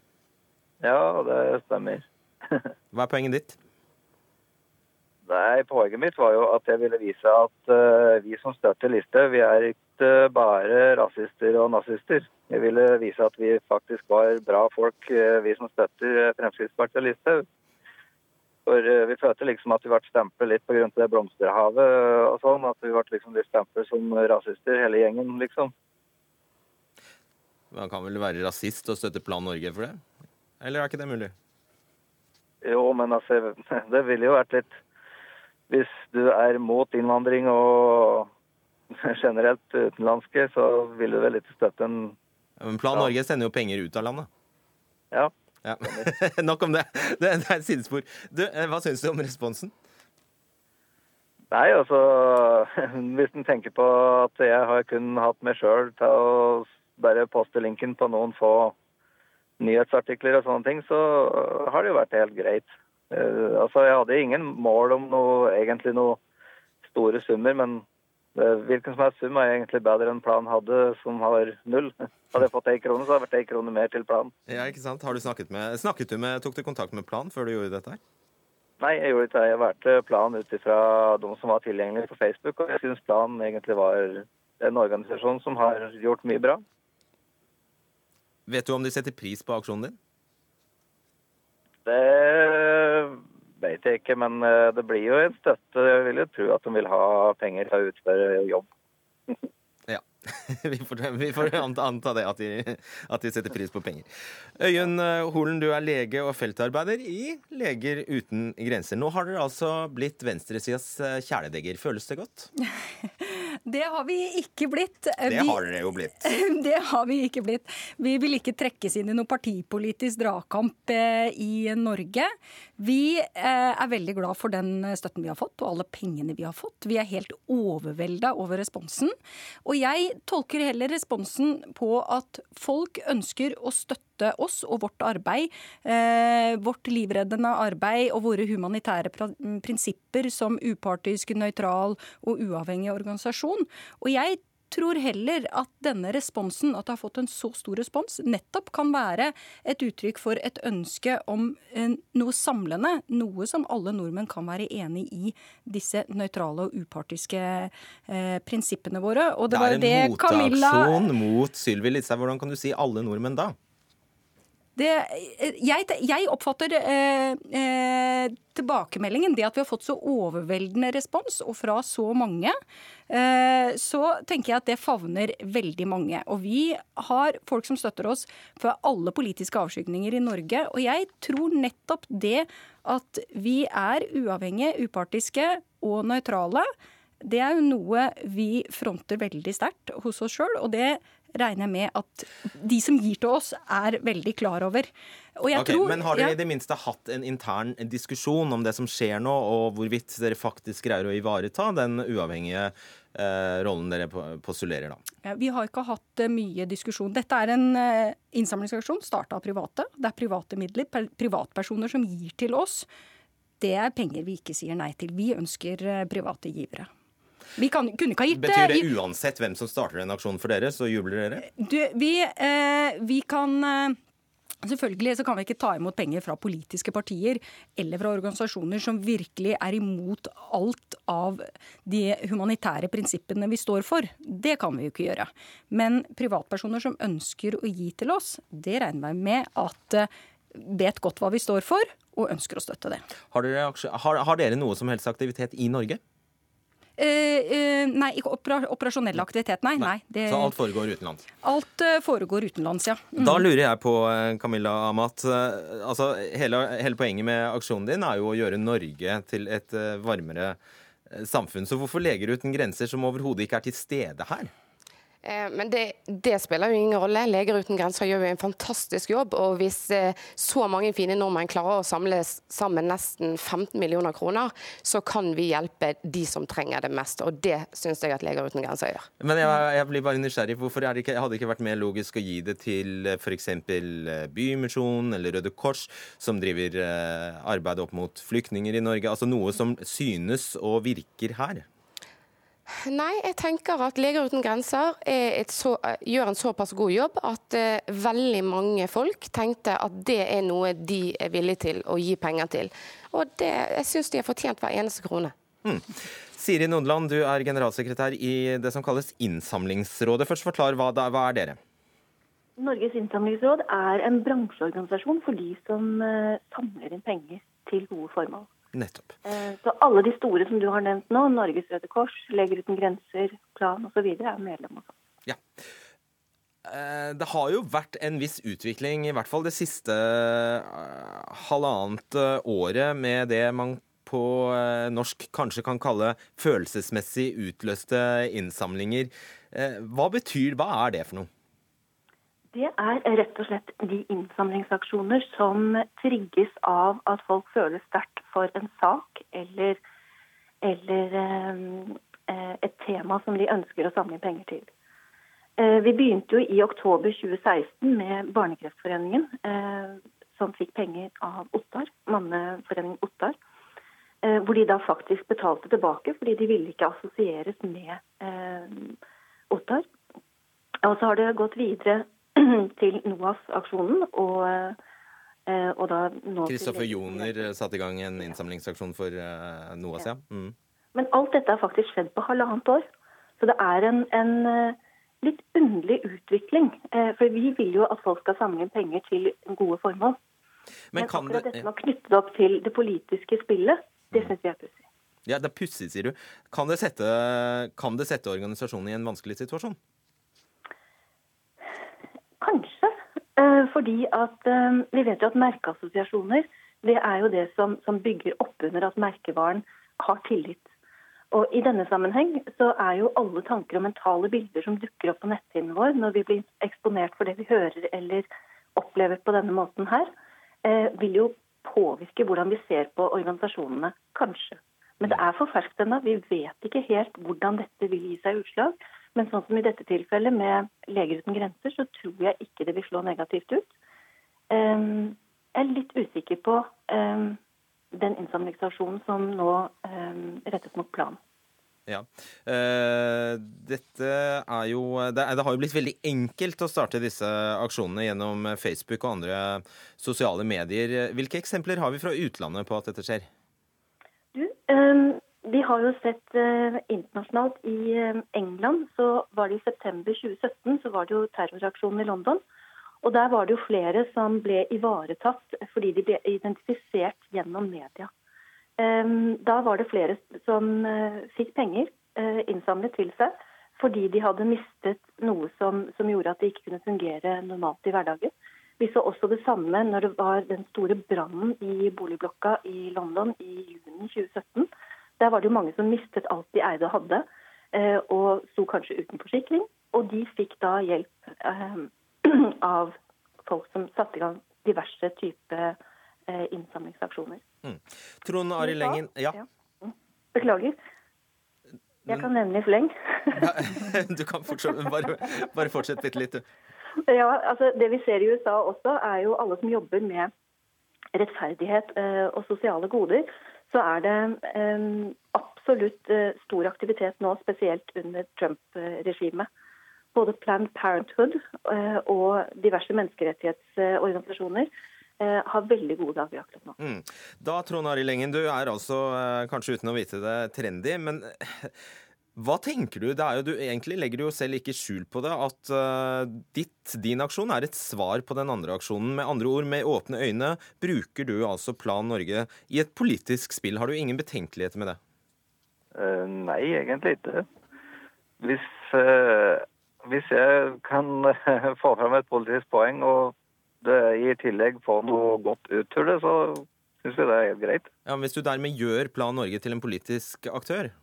Ja, det stemmer. *laughs*
Hva er poenget ditt?
Nei, Poenget mitt var jo at jeg ville vise at uh, vi som støtter Listhaug, vi er ikke bare rasister og nazister. Jeg ville vise at vi faktisk var bra folk, uh, vi som støtter Fremskrittspartiet og Listhaug. For uh, vi følte liksom at vi ble stemplet litt pga. det blomsterhavet og sånn. At vi ble liksom litt stemplet som rasister, hele gjengen, liksom.
Man kan vel være rasist og støtte Plan Norge for det? Eller er ikke det mulig?
Jo, men altså, *laughs* det ville jo vært litt Hvis du er mot innvandring og *laughs* generelt utenlandske, så vil du vel ikke støtte en
Men Plan Norge sender jo penger ut av landet.
Ja.
Ja. *laughs* Nok om det. Det er et sidespor. Du, eh, hva syns du om responsen?
Nei, altså *laughs* Hvis en tenker på at jeg har kun hatt meg sjøl til å bare poste linken på noen få nyhetsartikler og sånne ting, så har det jo vært helt greit. Uh, altså, Jeg hadde ingen mål om noe, egentlig noe store summer, men hvilken som helst sum er egentlig bedre enn planen hadde, som har null. *laughs* Hadde jeg fått ei krone, så hadde det vært ei krone mer til planen.
Ja, ikke sant? Har du snakket med, snakket du med, Tok du kontakt med Plan før du gjorde dette her?
Nei, jeg gjorde ikke det. Jeg valgte Plan ut ifra de som var tilgjengelige på Facebook, og jeg syns Plan egentlig var en organisasjon som har gjort mye bra.
Vet du om de setter pris på aksjonen din?
Det vet jeg ikke, men eh, det blir jo en støtte. Jeg vil jo tro at de vil ha penger til å utføre jobb. *laughs* *laughs*
Vi får, vi får anta det, at de, at de, setter pris på penger. Øyunn eh, Holen, du er lege og feltarbeider i Leger uten grenser. Nå har dere altså blitt venstresidas eh, kjæledegger. Føles det godt? *laughs*
Det har vi ikke blitt.
Det har dere jo blitt. *laughs*
Det har vi ikke blitt. Vi vil ikke trekkes inn i noe partipolitisk dragkamp eh, i Norge. Vi er veldig glad for den støtten vi har fått, og alle pengene vi har fått. Vi er helt overvelda over responsen. Og jeg tolker heller responsen på at folk ønsker å støtte oss og vårt arbeid, eh, vårt livreddende arbeid og våre humanitære prinsipper som upartisk, nøytral og uavhengig organisasjon. Og jeg tror heller at denne responsen, at det har fått en så stor respons, nettopp kan være et uttrykk for et ønske om eh, noe samlende. Noe som alle nordmenn kan være enig i disse nøytrale og upartiske eh, prinsippene våre.
Og det, det er en motaksjon mot Sylvi Listhaug. Hvordan kan du si alle nordmenn da?
Det, jeg, jeg, oppfatter eh, eh, tilbakemeldingen, det at vi har fått så overveldende respons, og fra så mange, eh, så tenker jeg at det favner veldig mange. Og vi har folk som støtter oss fra alle politiske avskygninger i Norge. Og jeg tror nettopp det at vi er uavhengige, upartiske og nøytrale, det er jo noe vi fronter veldig sterkt hos oss sjøl. Og det regner jeg med at de som gir til oss, er veldig klar over.
Okay, tror, men har dere ja. i det minste hatt en intern diskusjon om det som skjer nå, og hvorvidt dere faktisk greier å ivareta den uavhengige eh, rollen dere postulerer da?
Ja, vi har ikke hatt uh, mye diskusjon. Dette er en eh, innsamlingsaksjon starta av private. Det er private midler, privatpersoner som gir til oss. Det er penger vi ikke sier nei til. Vi ønsker eh, private givere. Vi kan, kunne ikke ha gitt
Betyr det uansett hvem som starter en aksjon for dere, så jubler dere?
Du, vi, eh, vi kan eh, Selvfølgelig så kan vi ikke ta imot penger fra politiske partier eller fra organisasjoner som virkelig er imot alt av de humanitære prinsippene vi står for. Det kan vi jo ikke gjøre. Men privatpersoner som ønsker å gi til oss, det regner vi med at eh, vet godt hva vi står for, og ønsker å støtte det.
Har dere, har, har dere noe som helst aktivitet i Norge?
Uh, uh, nei, ikke operasjonell aktivitet, nei. nei.
det, så alt foregår utenlands?
Alt uh, foregår utenlands, ja.
Mm. Da lurer jeg på, Camilla Amat. altså, hele, hele, poenget med aksjonen din er jo å gjøre Norge til et varmere samfunn. Så hvorfor Leger uten grenser, som overhodet ikke er til stede her?
Eh, men det, det, spiller jo ingen rolle. Leger uten grenser gjør jo en fantastisk jobb. Og hvis eh, så mange fine nordmenn klarer å samle sammen nesten 15 millioner kroner, så kan vi hjelpe de som trenger det mest. Og det syns jeg at Leger uten grenser gjør.
Men jeg, jeg blir bare nysgjerrig. Hvorfor det ikke, hadde det ikke vært mer logisk å gi det til f.eks. Bymisjonen eller Røde Kors, som driver arbeid opp mot flyktninger i Norge? Altså noe som synes og virker her?
Nei, jeg tenker at Leger uten grenser så, gjør en såpass god jobb at uh, veldig mange folk tenkte at det er noe de er villige til å gi penger til. Og det, jeg syns de har fortjent hver eneste krone. Mm.
Siri Nordland, du er generalsekretær i det som kalles Innsamlingsrådet. Først forklar, hva, hva er dere?
Norges innsamlingsråd er en bransjeorganisasjon for de som uh, samler inn penger til gode formål.
Nettopp.
Eh, så alle de store som du har nevnt nå, Norges Røde Kors, Leger uten grenser, Plan osv., er medlem også.
Ja. Eh, det har jo vært en viss utvikling, i hvert fall det siste eh, halvannet året, med det man på norsk kanskje kan kalle følelsesmessig utløste innsamlinger. Hva betyr, hva er det for noe?
Det er rett og slett de innsamlingsaksjoner som trigges av at folk føler sterkt for en sak eller, eller eh, et tema som de ønsker å samle penger til. Eh, vi begynte jo i oktober 2016 med Barnekreftforeningen, eh, som fikk penger av Ottar, Manneforeningen Ottar. Hvor de da faktisk betalte tilbake, fordi de ville ikke assosieres med Ottar. Og så har det gått videre *clears throat* til NOAS-aksjonen. og
Kristoffer Joner eh, satte i gang en innsamlingsaksjon for uh, NOAS, ja. Mm.
Men alt dette har faktisk skjedd på halvannet år. Så det er en, en litt underlig utvikling. For vi vil jo at folk skal samle inn penger til gode formål. Men, Men akkurat det, dette knytte det opp til det politiske spillet, det mm. syns vi er pussig.
Ja, det er pussig, sier du. Kan det, sette, kan det sette organisasjonen i en vanskelig situasjon?
Kanskje. Eh, fordi at eh, vi vet jo at merkeassosiasjoner det er jo det som, som bygger opp under at merkevaren har tillit. Og I denne sammenheng så er jo alle tanker og mentale bilder som dukker opp på netthinnen vår når vi blir eksponert for det vi hører eller opplever på denne måten her, eh, vil jo påvirke hvordan vi ser på organisasjonene. Kanskje. Men det er for ferskt ennå. Vi vet ikke helt hvordan dette vil gi seg utslag. Men sånn som i dette tilfellet med Leger uten grenser, så tror jeg ikke det vil slå negativt ut. Um, jeg er litt usikker på um, den innsamlingsaksjonen som nå um, rettes mot planen.
Ja. Uh, dette er jo det, har jo blitt veldig enkelt å starte disse aksjonene gjennom Facebook og andre sosiale medier. Hvilke eksempler har vi fra utlandet på at dette skjer?
Du, vi har jo sett eh, internasjonalt i eh, England, så var det i september 2017 så var det jo terroraksjonen i London. Og der var det jo flere som ble ivaretatt fordi de ble identifisert gjennom media. Um, da var det flere som uh, fikk penger innsamlet til seg fordi de hadde mistet noe som, som, gjorde at de ikke kunne fungere normalt i hverdagen. Vi så også det samme når det var den store brannen i boligblokka i London i juni 2017 der var det jo mange som mistet alt de eide og hadde, eh, og sto kanskje uten forsikring. Og de fikk da hjelp eh, *clears throat* av folk som satte i gang diverse typer eh, innsamlingsaksjoner. Mm.
Trond Ari Lengen ja. ja.
Mm. Beklager. Jeg kan nevne i fleng. *laughs*
du kan fortsatt, bare, bare fortsett bitte litt, du.
Ja, altså Det vi ser i USA også, er jo alle som jobber med rettferdighet og sosiale goder så er det um, absolutt uh, stor aktivitet nå, spesielt under Trump-regimet. Både Planned Parenthood uh, og diverse menneskerettighetsorganisasjoner uh, har veldig gode dager akkurat nå. Mm.
Da, Trond Arild Engen, du er altså, kanskje uten å vite det, trendy, men hva tenker du? jo, du egentlig legger du jo selv ikke skjul på det, at uh, ditt, din aksjon er et svar på den andre aksjonen. Med andre ord, med åpne øyne bruker du altså Plan Norge i et politisk spill. Har du ingen betenkeligheter med det?
Uh, nei, egentlig ikke. Hvis, uh, hvis jeg kan få fram et politisk poeng, og det i tillegg får noe godt ut til det, så syns jeg det er helt greit.
Ja, men Hvis du dermed gjør Plan Norge til en politisk aktør?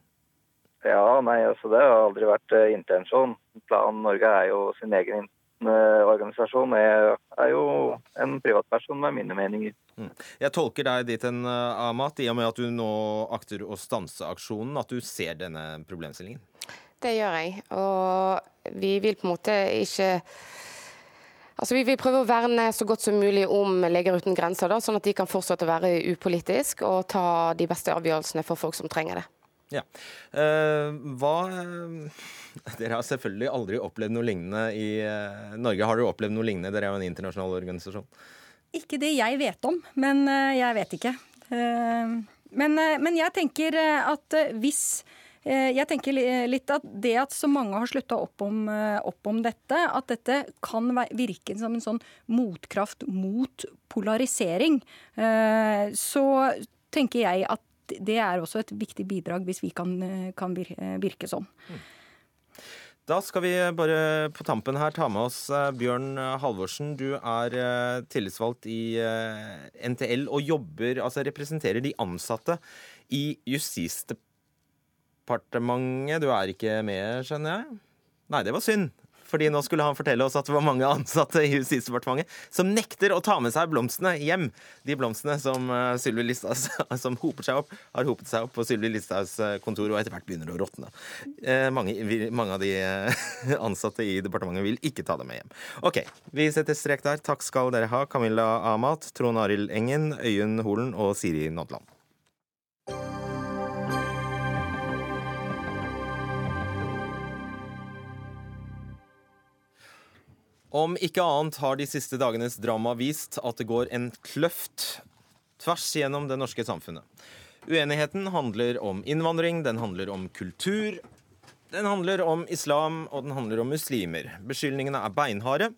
Ja, nei, altså det har aldri vært uh, intensjon. Plan Norge er jo sin egen uh, organisasjon. Jeg er jo en privatperson med mine meninger.
Mm. Jeg tolker deg dit en uh, Amat, i og med at du nå akter å stanse aksjonen, at du ser denne problemstillingen?
Det gjør jeg. Og vi vil på en måte ikke Altså, Vi vil prøve å verne så godt som mulig om Leger uten grenser, da, sånn at de kan fortsette å være upolitisk og ta de beste avgjørelsene for folk som trenger det.
Ja. Uh, hva uh, *laughs* Dere har selvfølgelig aldri opplevd noe lignende i uh, Norge. Har dere opplevd noe lignende? Dere er jo en internasjonal organisasjon.
Ikke det jeg vet om, men jeg vet ikke. Men, men, jeg tenker at hvis jeg tenker litt at det at så mange har slutta opp, opp, om dette, at dette kan virke som en sånn motkraft mot polarisering, så tenker jeg at det er også et viktig bidrag hvis vi kan, kan virke sånn.
Da skal vi bare på tampen her ta med oss eh, Bjørn Halvorsen. Du er eh, tillitsvalgt i eh, NTL og jobber, altså representerer de ansatte i Justisdepartementet. Du er ikke med, skjønner jeg? Nei, det var synd. Fordi nå skulle han fortelle oss at det var mange ansatte i Justisdepartementet som nekter å ta med seg blomstene hjem. De blomstene som uh, Sylvi Listhaus *laughs* som hoper seg opp, har hopet seg opp på Sylvi Listhaus eh, kontor og etter hvert begynner å råtne. Uh, mange, mange, av de *laughs* ansatte i departementet vil ikke ta dem med hjem. OK, vi setter strek der. Takk skal dere ha, Camilla Amat, Trond Arild Engen, Øyunn Holen og Siri Nodland. Om ikke annet har de siste dagenes drama vist at det går en kløft tvers gjennom det norske samfunnet. Uenigheten handler om innvandring, den handler om kultur, den handler om islam, og den handler om muslimer. Beskyldningene er beinharde.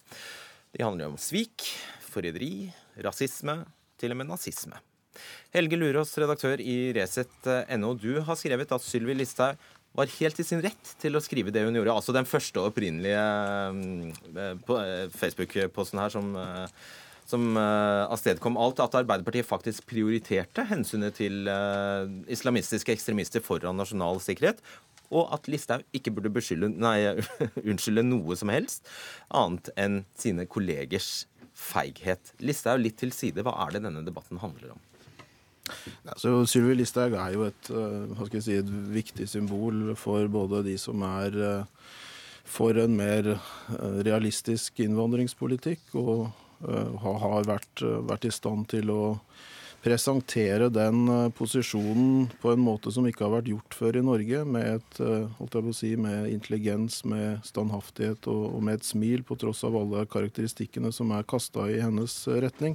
De handler om svik, forræderi, rasisme, til og med nazisme. Helge Lurås, redaktør i Resett.no, du har skrevet at Sylvi Listhaug var helt i sin rett til å skrive det hun gjorde. Altså den første opprinnelige eh, eh, Facebook-posten her som, eh, som avstedkom alt, at Arbeiderpartiet faktisk prioriterte hensynet til islamistiske ekstremister foran nasjonal sikkerhet. Og at Listhaug ikke burde beskylde, nei, *laughs* unnskylde noe som helst annet enn sine kollegers feighet. Listhaug litt til side. Hva er det denne debatten handler om?
Ja, så Sylvi Listhaug er jo et, eh, si, et, viktig symbol for både de som er eh, for en mer eh, realistisk innvandringspolitikk, og har vært, vært i stand til å presentere den posisjonen på en måte som ikke har vært gjort før i Norge, med, et, si, med intelligens, med standhaftighet og, og, med et smil, på tross av alle karakteristikkene som er kasta i hennes retning.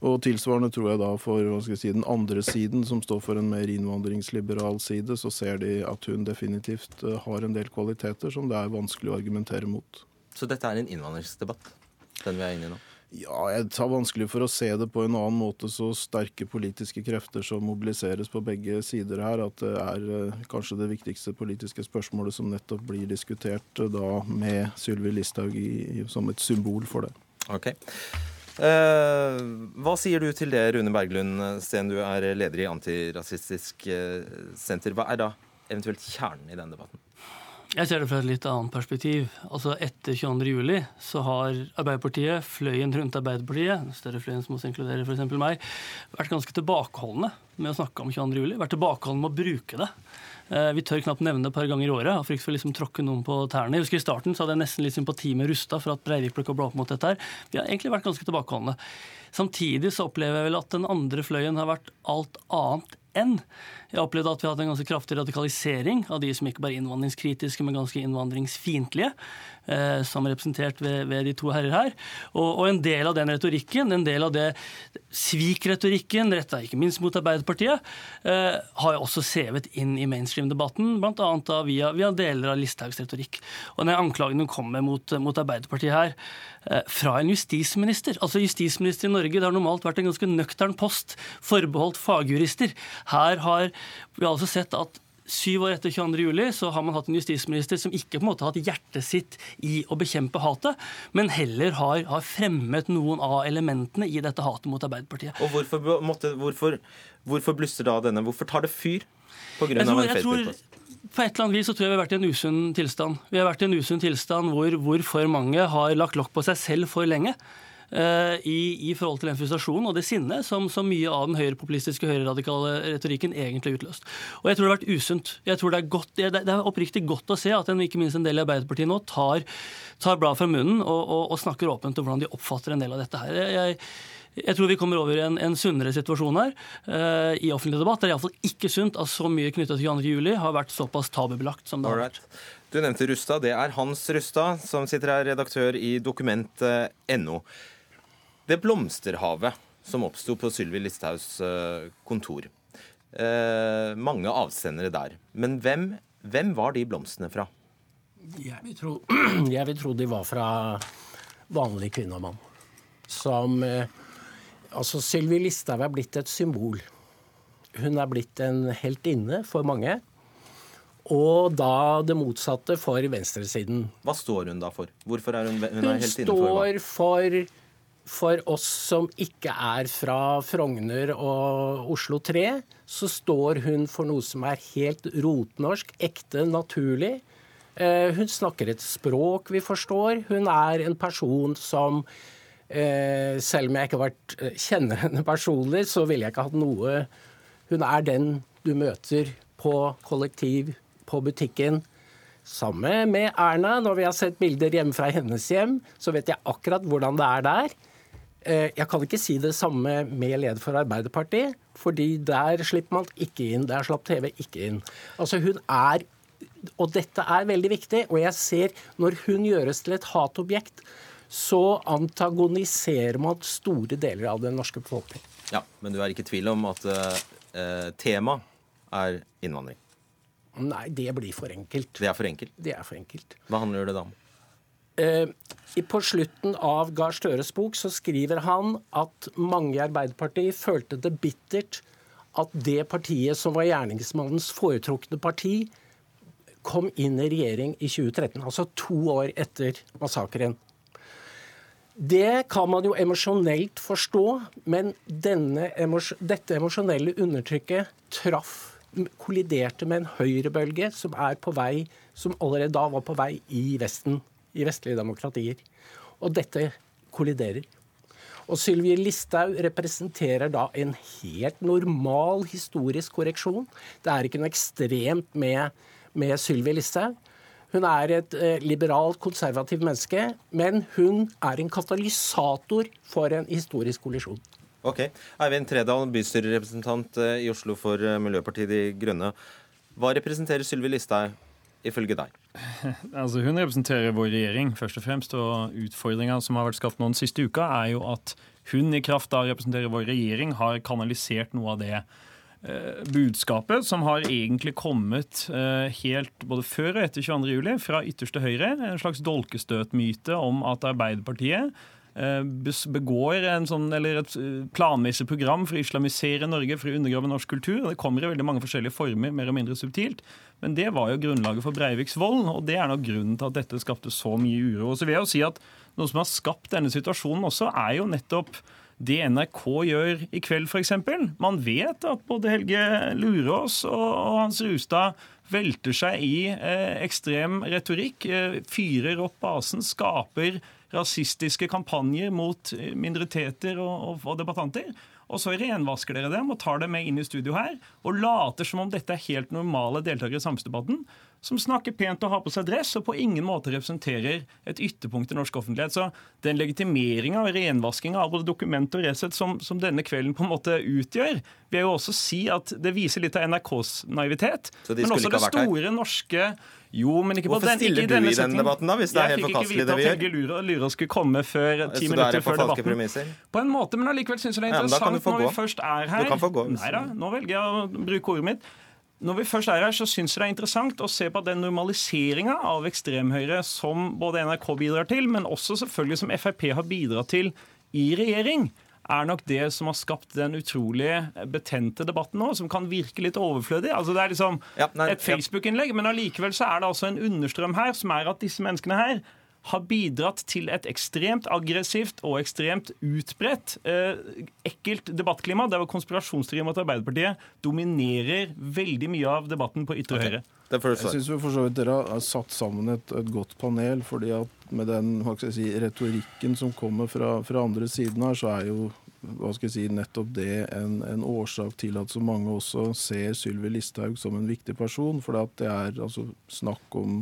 Og tilsvarende tror jeg da for si, den andre siden, som står for en mer innvandringsliberal side, så ser de at hun definitivt eh, har en del kvaliteter som det er vanskelig å argumentere mot.
Så dette er en innvandringsdebatt, den vi er inne i nå?
Ja, jeg tar vanskelig for å se det på en annen måte. Så sterke politiske krefter som mobiliseres på begge sider her, at det er eh, kanskje det viktigste politiske spørsmålet som nettopp blir diskutert eh, da med Sylvi Listhaug som et symbol for det.
Ok. Eh, hva sier du til det, Rune Berglund Steen, du er leder i Antirasistisk senter. Hva er da eventuelt kjernen i den debatten?
Jeg ser det fra et litt annet perspektiv. Altså Etter 22.07 så har Arbeiderpartiet, fløyen rundt Arbeiderpartiet, større fløyen som også inkluderer f.eks. meg, vært ganske tilbakeholdne med å snakke om 22.07. Vært tilbakeholdne med å bruke det. Eh, vi tør knapt nevne det et par ganger i året av frykt for å liksom tråkke noen på tærne. Jeg husker I starten så hadde jeg nesten litt sympati med Rustad for at Breivik ble kobla opp mot dette. her. Vi har egentlig vært ganske tilbakeholdne. Samtidig så opplever jeg vel at den andre fløyen har vært alt annet enn. Jeg opplevde at vi hadde en ganske kraftig radikalisering av de som ikke bare er innvandringskritiske, men ganske innvandringsfiendtlige. Eh, som representert ved, ved, de to herrer her. Og, og, en del av den retorikken, en del av det svikretorikken retta ikke minst mot Arbeiderpartiet, eh, har jeg også sevet inn i mainstream-debatten, bl.a. Via, via deler av Listhaugs retorikk. Og den anklagen hun kommer mot, mot Arbeiderpartiet her, eh, fra en justisminister. Altså Justisminister i Norge det har normalt vært en ganske nøktern post, forbeholdt fagjurister. Her har vi altså sett at Syv år etter 22. Juli, så har man hatt en justisminister som ikke på en måte har hatt hjertet sitt i å bekjempe hatet, men heller har, har fremmet noen av elementene i dette hatet mot Arbeiderpartiet.
Og hvorfor, måtte, hvorfor, hvorfor blusser da denne? Hvorfor tar det fyr? På grunn jeg tror, av en Facebook-post?
på et eller annet vis så tror jeg vi har vært i en usunn tilstand. Vi har vært i en usunn tilstand hvor, hvor for mange har lagt lokk på seg selv for lenge. Uh, i, i, forhold til den frustrasjonen og det sinnet som, som mye av den høyrepopulistiske høyreradikale retorikken egentlig har utløst. Og jeg tror det har vært usunt. Jeg tror Det er, godt, det, er oppriktig godt å se at en, ikke minst en del i Arbeiderpartiet nå tar, tar blad fra munnen og, og, og, snakker åpent om hvordan de oppfatter en del av dette her. Jeg, jeg tror vi kommer over i en, en sunnere situasjon her uh, i offentlig debatt. Det er iallfall ikke sunt at så mye knytta til 22. juli har vært såpass tabubelagt som det har vært.
Du nevnte Rustad. Det er Hans Rustad, som sitter her, redaktør i dokument.no. Det blomsterhavet som oppsto på Sylvi Listhaugs eh, kontor. Eh, mange avsendere der. Men hvem, hvem, var de blomstene fra?
Jeg vil, tro, *clears throat* jeg vil tro de var fra vanlig kvinne og mann. Som eh, Altså, Sylvi Listhaug er blitt et symbol. Hun er blitt en heltinne for mange. Og da det motsatte for venstresiden.
Hva står hun da for? Hvorfor er hun, hun er?
Hun står for for oss som ikke er fra Frogner og Oslo 3, så står hun for noe som er helt rotnorsk, ekte, naturlig. Eh, hun snakker et språk vi forstår. Hun er en person som eh, Selv om jeg ikke vært, eh, kjenner henne personlig, så ville jeg ikke hatt noe Hun er den du møter på kollektiv, på butikken. Samme med Erna. Når vi har sett bilder hjemme fra hennes hjem, så vet jeg akkurat hvordan det er der. Eh, jeg kan ikke si det samme med leder for Arbeiderpartiet, fordi der slipper man ikke inn. Der slapp TV ikke inn. Altså hun er Og dette er veldig viktig. Og jeg ser når hun gjøres til et hatobjekt, så antagoniserer man store deler av den norske befolkning.
Ja, Men du er ikke i tvil om at uh, temaet er innvandring?
Nei, det blir for enkelt.
Det er for enkelt?
Det er for enkelt.
Hva handler det da om?
Eh, på slutten av Gahr Støres bok så skriver han at mange i Arbeiderpartiet følte det bittert at det partiet som var gjerningsmannens foretrukne parti, kom inn i regjering i 2013, altså to år etter massakren. Det kan man jo emosjonelt forstå, men denne, dette emosjonelle undertrykket traff kolliderte med en høyrebølge som er på vei, som allerede da var på vei i Vesten i vestlige demokratier. Og dette kolliderer. Og Sylvi Listhaug representerer da en helt normal historisk korreksjon. Det er ikke noe ekstremt med, med Sylvi Listhaug. Hun er et eh, liberalt, konservativt menneske, men hun er en katalysator for en historisk kollisjon.
Ok. Eivind Tredal, bystyrerepresentant eh, i Oslo for eh, Miljøpartiet De Grønne. Hva representerer Sylvi Listhaug ifølge deg? *laughs*
Altså, hun representerer vår regjering, først og fremst. Og utfordringa som har vært skapt nå den siste uka, er jo at hun i kraft av å representere vår regjering har kanalisert noe av det eh, budskapet som har egentlig kommet eh, helt både før og etter 22.07. fra ytterste høyre. En slags dolkestøtmyte om at Arbeiderpartiet Eh, begår en sånn, eller et planmessig program for å islamisere Norge, for å undergrave norsk kultur. og Det kommer i veldig mange forskjellige former, mer og mindre subtilt. Men det var jo grunnlaget for Breiviks vold, og det er nok grunnen til at dette skapte så mye uro. Og så vil jeg jo si at Noe som har skapt denne situasjonen også, er jo nettopp det NRK gjør i kveld, f.eks. Man vet at både Helge Lurås og Hans Rustad velter seg i eh, ekstrem retorikk, eh, fyrer opp basen, skaper rasistiske kampanjer mot minoriteter og, og, og debattanter. Og så renvasker dere dem og tar dem med inn i studio her og later som om dette er helt normale deltakere i samfunnsdebatten som snakker pent og har på seg dress, og på ingen måte representerer et ytterpunkt i norsk offentlighet. Så den legitimeringa og renvaskinga av både dokument og Resett som, som, denne kvelden på en måte utgjør, vil jeg jo også si at det viser litt av NRKs naivitet. Men også
det
store norske jo, men ikke
Hvorfor stiller du i den debatten, da? Hvis det er helt forkastelig, det vi gjør?
Jeg fikk ikke vite at Helge Lyra skulle komme før ti minutter før debatten.
Premisser?
På en måte, men allikevel syns jeg det er interessant ja, når vi først er her.
Du kan få gå.
Nei da, nå velger jeg å bruke ordet mitt. Når vi først er her, så syns jeg det er interessant å se på den normaliseringa av ekstremhøyre som både NRK bidrar til, men også selvfølgelig som Frp har bidratt til i regjering er nok det som har skapt den utrolig betente debatten nå, som kan virke litt overflødig. Altså Det er liksom ja, nei, et Facebook-innlegg, men allikevel så er det altså en understrøm her, som er at disse menneskene her har bidratt til et ekstremt aggressivt og ekstremt utbredt eh, ekkelt debattklima, der konspirasjonsteorier mot Arbeiderpartiet dominerer veldig mye av debatten på ytre høyre.
Jeg syns for så vidt dere har satt sammen et, et godt panel. fordi at med den jeg si, retorikken som kommer fra, fra andre siden her, så er jo hva skal jeg si, nettopp det en, en årsak til at så mange også ser Sylvi Listhaug som en viktig person. For det er altså snakk om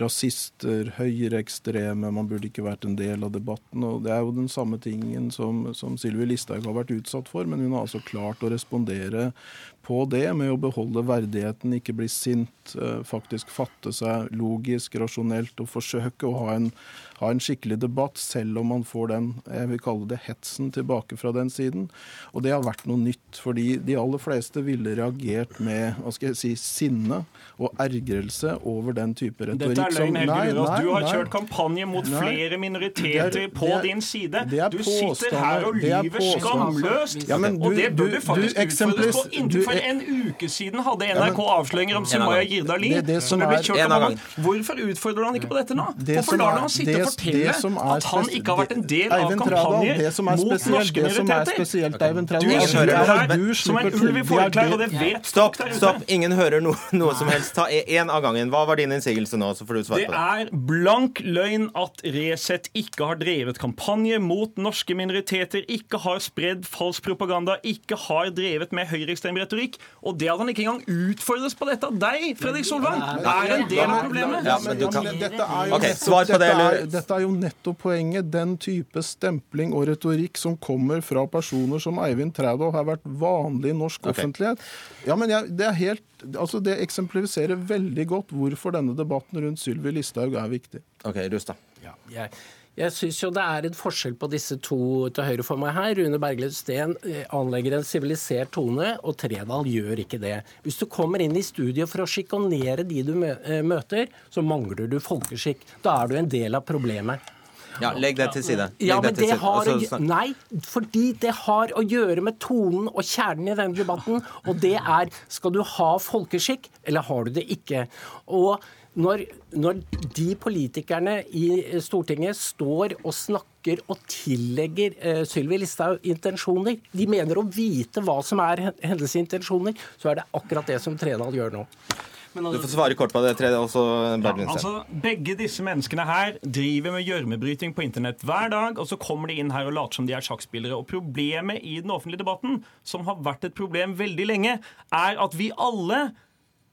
rasister, høyreekstreme, man burde ikke vært en del av debatten. og Det er jo den samme tingen som, som Sylvi Listhaug har vært utsatt for, men hun har altså klart å respondere på det med å beholde verdigheten, ikke bli sint, eh, faktisk fatte seg logisk, rasjonelt og forsøke å ha en ha en skikkelig debatt, selv om man får den jeg vil kalle det hetsen tilbake fra den siden. Og det har vært noe nytt, fordi de aller fleste ville reagert med hva skal jeg si, sinne og ergrelse over den type retorikk.
Dette er løgn, Helge Lurås. Du har nei, kjørt kampanje mot nei, flere minoriteter er, på er, din side. Du sitter her og lyver skamløst. Ja, du, og det bør du faktisk utfordres på. Inntil for en uke siden hadde NRK avsløringer om Sumaya Girdali, Lie, som ble kjørt av Hvorfor utfordrer han ikke på dette nå? Hvorfor lar han sitte og fortelle at han ikke har vært en del av kampanjer mot norske minoriteter. Du kjører her som en ulv i forklær, og det vet
Stopp, stopp. Ingen hører noe, noe som helst. Ta én av gangen. Hva var din innsigelse nå? så får du svare
på det. Det er blank løgn at Resett ikke har drevet kampanje mot norske minoriteter, ikke har spredd falsk propaganda, ikke har drevet med høyreekstrem retorikk. Og det at han ikke engang utfordres på dette av deg, Fredrik Solvang, er en del av problemet. Ja, men du kan...
Ok, Svar på det, eller
dette er jo nettopp poenget. Den type stempling og retorikk som kommer fra personer som Eivind Trædal har vært vanlig i norsk offentlighet. Ja, men jeg, det, helt, altså det eksemplifiserer veldig godt hvorfor denne debatten rundt Sylvi Listhaug er viktig.
Ok, Rustad.
Ja, jeg jeg syns jo det er en forskjell på disse to til høyre for meg her. Rune Bergljot Steen eh, anlegger en sivilisert tone, og Tredal gjør ikke det. Hvis du kommer inn i studiet for å sjikanere de du eh, møter, så mangler du folkeskikk. Da er du en del av problemet.
Ja, Legg det til side.
Legg ja, men det, det har å, Nei, fordi det har å gjøre med tonen og kjernen i denne debatten. Og det er skal du ha folkeskikk, eller har du det ikke? Og når, når, de politikerne i Stortinget står og snakker og tillegger uh, Sylvi Listhaug intensjoner, de mener å vite hva som er hennes intensjoner, så er det akkurat det som Tredal gjør nå.
Altså, du får svare kort på det. Tredje, også ja,
altså, begge disse menneskene her driver med gjørmebryting på internett hver dag, og så kommer de inn her og later som de er sjakkspillere. Og Problemet i den offentlige debatten, som har vært et problem veldig lenge, er at vi alle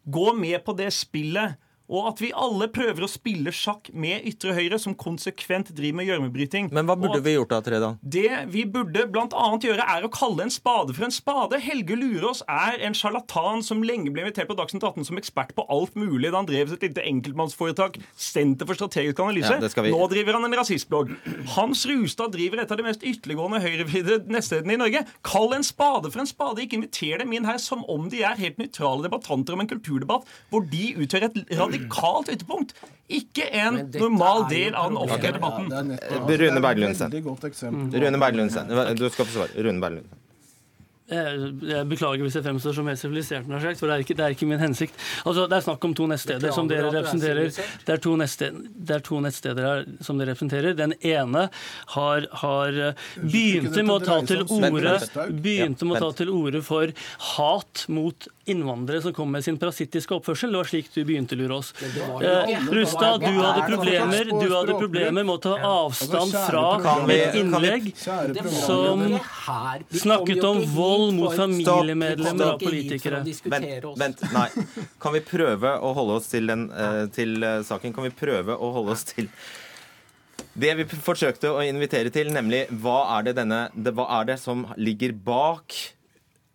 går med på det spillet og at vi alle prøver å spille sjakk med ytre høyre, som konsekvent driver med gjørmebryting.
Men hva burde vi gjort da, Tredan?
Det vi burde bl.a. gjøre, er å kalle en spade for en spade. Helge Lurås er en sjarlatan som lenge ble invitert på Dagsnytt 18 som ekspert på alt mulig da han drev sitt lite enkeltmannsforetak, Senter for strategisk analyse. Ja. Nå driver han en rasistblogg. Hans Rustad driver et av de mest ytterliggående høyrevridde nettstedene i Norge. Kall en spade for en spade. Ikke inviter dem inn her som om de er helt nøytrale debattanter om en kulturdebatt hvor de utgjør et radikalt radikalt ytterpunkt. Ikke en normal del av den offentlige debatten.
Rune Berglundsen. Rune Berglundsen. Du skal få svare. Rune Berglundsen.
Jeg beklager hvis jeg fremstår som mer sivilisert, for det er, ikke, det er ikke min hensikt. Altså, Det er snakk om to nettsteder som dere representerer. Det er to nettsteder, er to nettsteder her som dere representerer. Den ene har, har begynte med å ta til orde begynte med å ta til orde for hat mot innvandrere som kom med sin parasittiske oppførsel. Det var slik du begynte, Lurås. oss. Rustad, du hadde problemer Du hadde problemer med å ta avstand fra et innlegg som snakket om vold mot familiemedlemmer og politikere.
Vent, vent, nei. Kan vi prøve å holde oss til, den, uh, til uh, saken? Kan vi prøve å holde oss til det vi forsøkte å invitere til, nemlig hva er det, denne, hva er det som ligger bak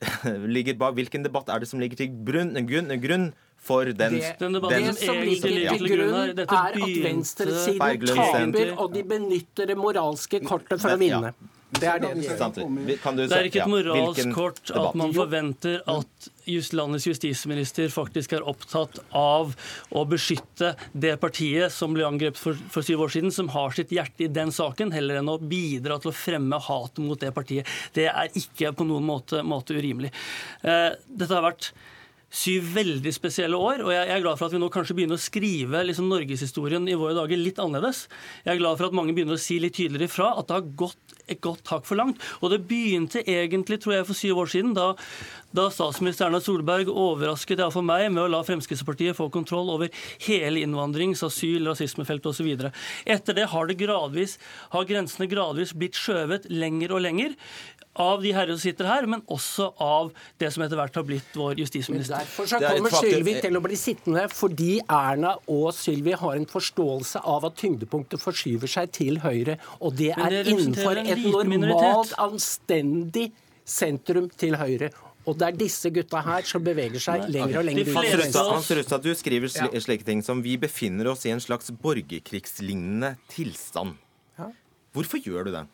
*laughs* ligger bak, Hvilken debatt er det som ligger til grunn, grunn, grunn for den,
det, den, det som ligger til grunn, er at venstresiden taper, og de benytter det moralske kortet for å vinne. Det er, det.
det er ikke et moralsk kort at man forventer at just landets justisminister faktisk er opptatt av å beskytte det partiet som ble angrepet for, for, syv år siden, som har sitt hjerte i den saken, heller enn å bidra til å fremme hat mot det partiet. Det er ikke på noen måte, måte urimelig. Eh, dette har vært syv veldig spesielle år. Og jeg er glad for at vi nå kanskje begynner å skrive liksom norgeshistorien i våre dager litt annerledes. Jeg er glad for at mange begynner å si litt tydeligere ifra at det har gått et godt hakk for langt. Og det begynte egentlig, tror jeg, for syv år siden, da, da statsminister Erna Solberg overrasket iallfall meg med å la Fremskrittspartiet få kontroll over hele innvandrings-, asyl-, rasismefeltet osv. Etter det har, det gradvis, har grensene gradvis blitt skjøvet lenger og lenger av de herrer som sitter her, men også av det som etter hvert har blitt vår justisminister.
Men derfor så kommer Sylvi til å bli sittende fordi Erna og Sylvi har en forståelse av at tyngdepunktet forskyver seg til høyre, og det er innenfor et normalt, anstendig sentrum til høyre. Og det er disse gutta her som beveger seg lenger og lenger
ut. Hans Rustad, du skriver slike ting som vi befinner oss i en slags borgerkrigslignende tilstand. Hvorfor gjør du det?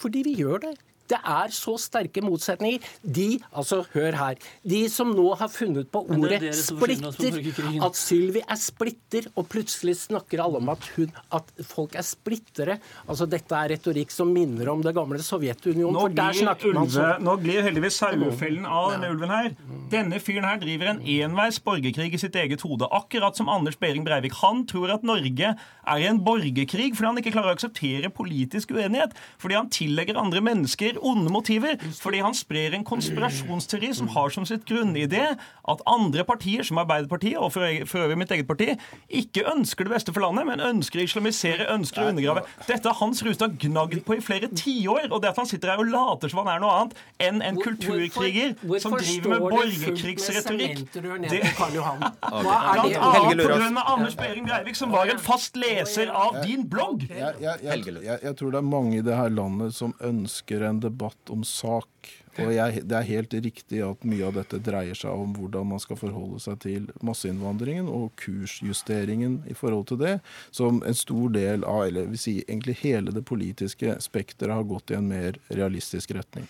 Fordi vi gjør det. Det er så sterke motsetninger. De, altså hør her, de som nå har funnet på ordet splitter, at Sylvi er splitter, og plutselig snakker alle om at, hun, at folk er splittere. Altså Dette er retorikk som minner om det gamle Sovjetunionen.
Nå
for der snakker man sånn.
Nå glir heldigvis sauefellen av denne ulven her. Denne fyren her driver en enveis borgerkrig i sitt eget hode. Akkurat som Anders Behring Breivik. Han tror at Norge er i en borgerkrig fordi han ikke klarer å akseptere politisk uenighet. Fordi han tillegger andre mennesker onde motiver. Fordi han sprer en konspirasjonsteori som har som sitt grunnidé at andre partier, som Arbeiderpartiet og for øvrig mitt eget parti, ikke ønsker det beste for landet, men ønsker å islamisere, ønsker å undergrave. Dette har Hans Rustad gnagd på i flere tiår. Og det at han sitter her og later som han er noe annet enn en kulturkriger som driver med borgerkrigsretorikk
det... *laughs*
Er? Blant annet pga. Anders Behring Breivik, som var en fast leser av din blogg.
Jeg, jeg, jeg, jeg, tror det er mange i det her landet som ønsker en debatt om sak. Og jeg, Det er helt riktig at mye av dette dreier seg om hvordan man skal forholde seg til masseinnvandringen og kursjusteringen i forhold til det, som en stor del av, eller vil si egentlig hele det politiske spekteret har gått i en mer realistisk retning.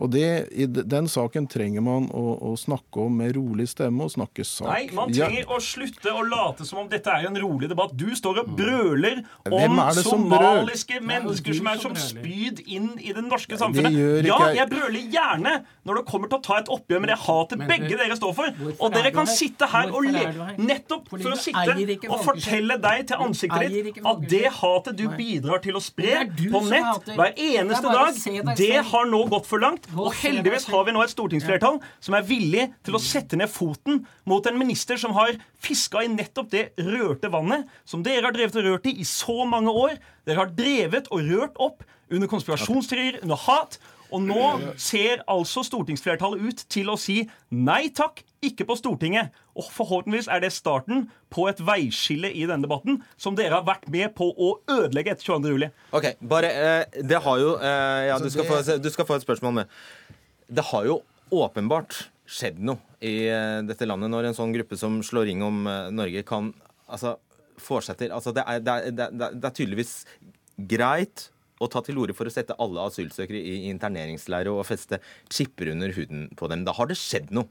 Og det, I den saken trenger man å, å snakke om med rolig stemme og snakke sak.
Nei, man trenger ja. å slutte å late som om dette er en rolig debatt. Du står og brøler om
som
somaliske
brøler?
mennesker som er som spyd inn i det norske
Det
samfunnet.
gjør
Ja,
ikke jeg.
jeg brøler gjerne når det kommer til å ta et oppgjør med det hatet begge dere står for. Og dere
er
kan sitte her og le nettopp for å sitte og fortelle deg til ansiktet ditt at det hatet du bidrar til å spre på nett hver
er
eneste dag, det har nå gått for langt. Og heldigvis har vi nå et stortingsflertall som er villig til å sette ned foten mot en minister som har fiska i nettopp det rørte vannet som dere har drevet og rørt i i så mange år. Dere har drevet og rørt opp under konspirasjonsteorier, under hat. Og nå ser altså stortingsflertallet ut til å si nei takk, ikke på Stortinget. Og forhåpentligvis er det starten på et veiskille i denne debatten, som dere har vært med på å ødelegge etter 22. juli.
Ok, bare, eh, Det har jo eh, Ja, du skal, få, du skal få et spørsmål med. Det har jo åpenbart skjedd noe i eh, dette landet når en sånn gruppe som slår ring om eh, Norge, kan altså, fortsetter altså, det, er, det, er, det, er, det er tydeligvis greit å ta til orde for å sette alle asylsøkere i interneringsleire og feste chipper under huden på dem. Da har det skjedd noe.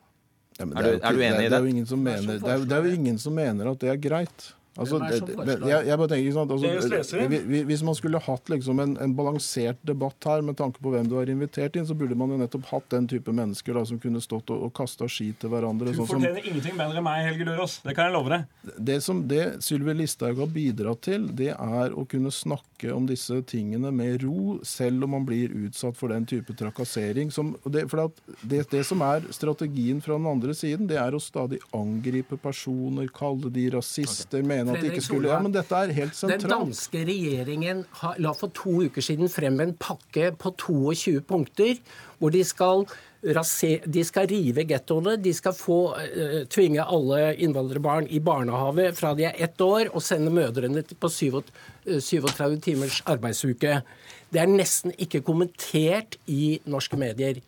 Ja,
er,
det
du, er du enig i
det?
det?
er jo ingen som mener, det er, det er jo ingen som mener at det er greit. Altså,
det som
jeg, jeg bare tenker, sant? Altså, hvis man skulle hatt liksom en, en balansert debatt her med tanke på hvem du har invitert inn, så burde man jo nettopp hatt den type mennesker da, som kunne stått og, og kasta ski til hverandre.
Du
sånn som-
fortjener ingenting bedre enn meg, Helge Lørås. Det kan jeg love deg.
det som det Sylvi Listhaug har bidratt til, det er å kunne snakke om disse tingene med ro, selv om man blir utsatt for den type trakassering. Som, det, for det, det som er strategien fra den andre siden, det er å stadig angripe personer, kalle de rasister, mene at de ikke skulle Ja, men dette er helt sentralt.
Den danske regjeringen la for to uker siden frem en pakke på 22 punkter hvor de skal, de skal rive gettoene. De skal få, eh, tvinge alle innvandrerbarn i barnehage fra de er ett år, og sende mødrene på 37 eh, 37 timers arbeidsuke. Det er nesten ikke kommentert i norske medier.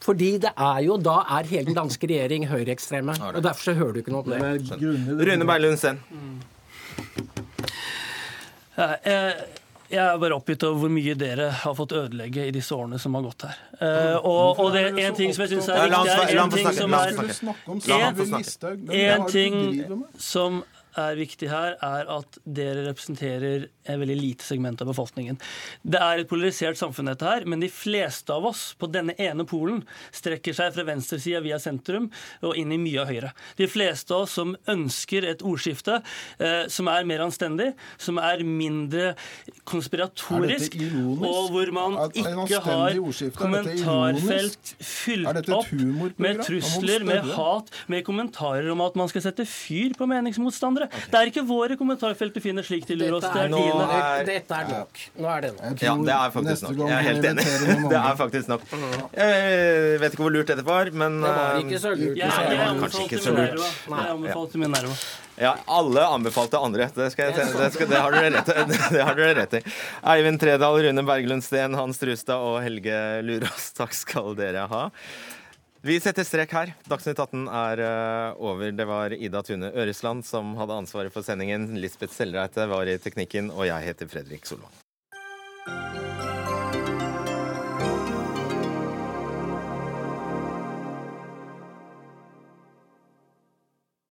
Fordi det er jo da er hele den danske regjering høyreekstreme. Og derfor så hører du ikke noe om det.
Rune Berlund Send.
Jeg, er bare oppgitt over hvor mye dere har fått ødelegge i disse årene som har gått her. Eh, og, og det er en ting som jeg syns er viktig, er en ting som er En ting som er viktig her, er at dere representerer et veldig lite segment av befolkningen. Det er et polarisert samfunn, dette her, men de fleste av oss på denne ene polen strekker seg fra venstresida via sentrum og inn i mye av høyre. De fleste av oss som ønsker et ordskifte eh, som er mer anstendig, som er mindre konspiratorisk, og hvor man ikke har kommentarfelt fylt opp med trusler, med hat, med kommentarer om at man skal sette fyr på meningsmotstandere. *laughs* Det er ikke våre kommentarfelt du finner slik til, Lurås. Det er dine.
Dette er nok. Nå er det nok.
Ja, det er faktisk nok. Jeg er helt enig. *laughs* Det er faktisk nok. Jeg vet ikke hvor lurt dette var, men
Det var ikke så lurt.
Ja, det var kanskje ikke så lurt.
Jeg anbefalte Minerva.
Ja, alle anbefalte andre. Det, skal jeg, det, skal, det, har dere rett, *laughs* det har dere rett i. Eivind Tredal, Rune Berglund Steen, Hans Trustad og Helge Lurås, takk skal dere ha. Vi setter strek her. Dagsnytt 18 er over. Det var Ida Tune Øresland som hadde ansvaret for sendingen. Lisbeth Sellreite var i teknikken, og jeg heter Fredrik Solvang.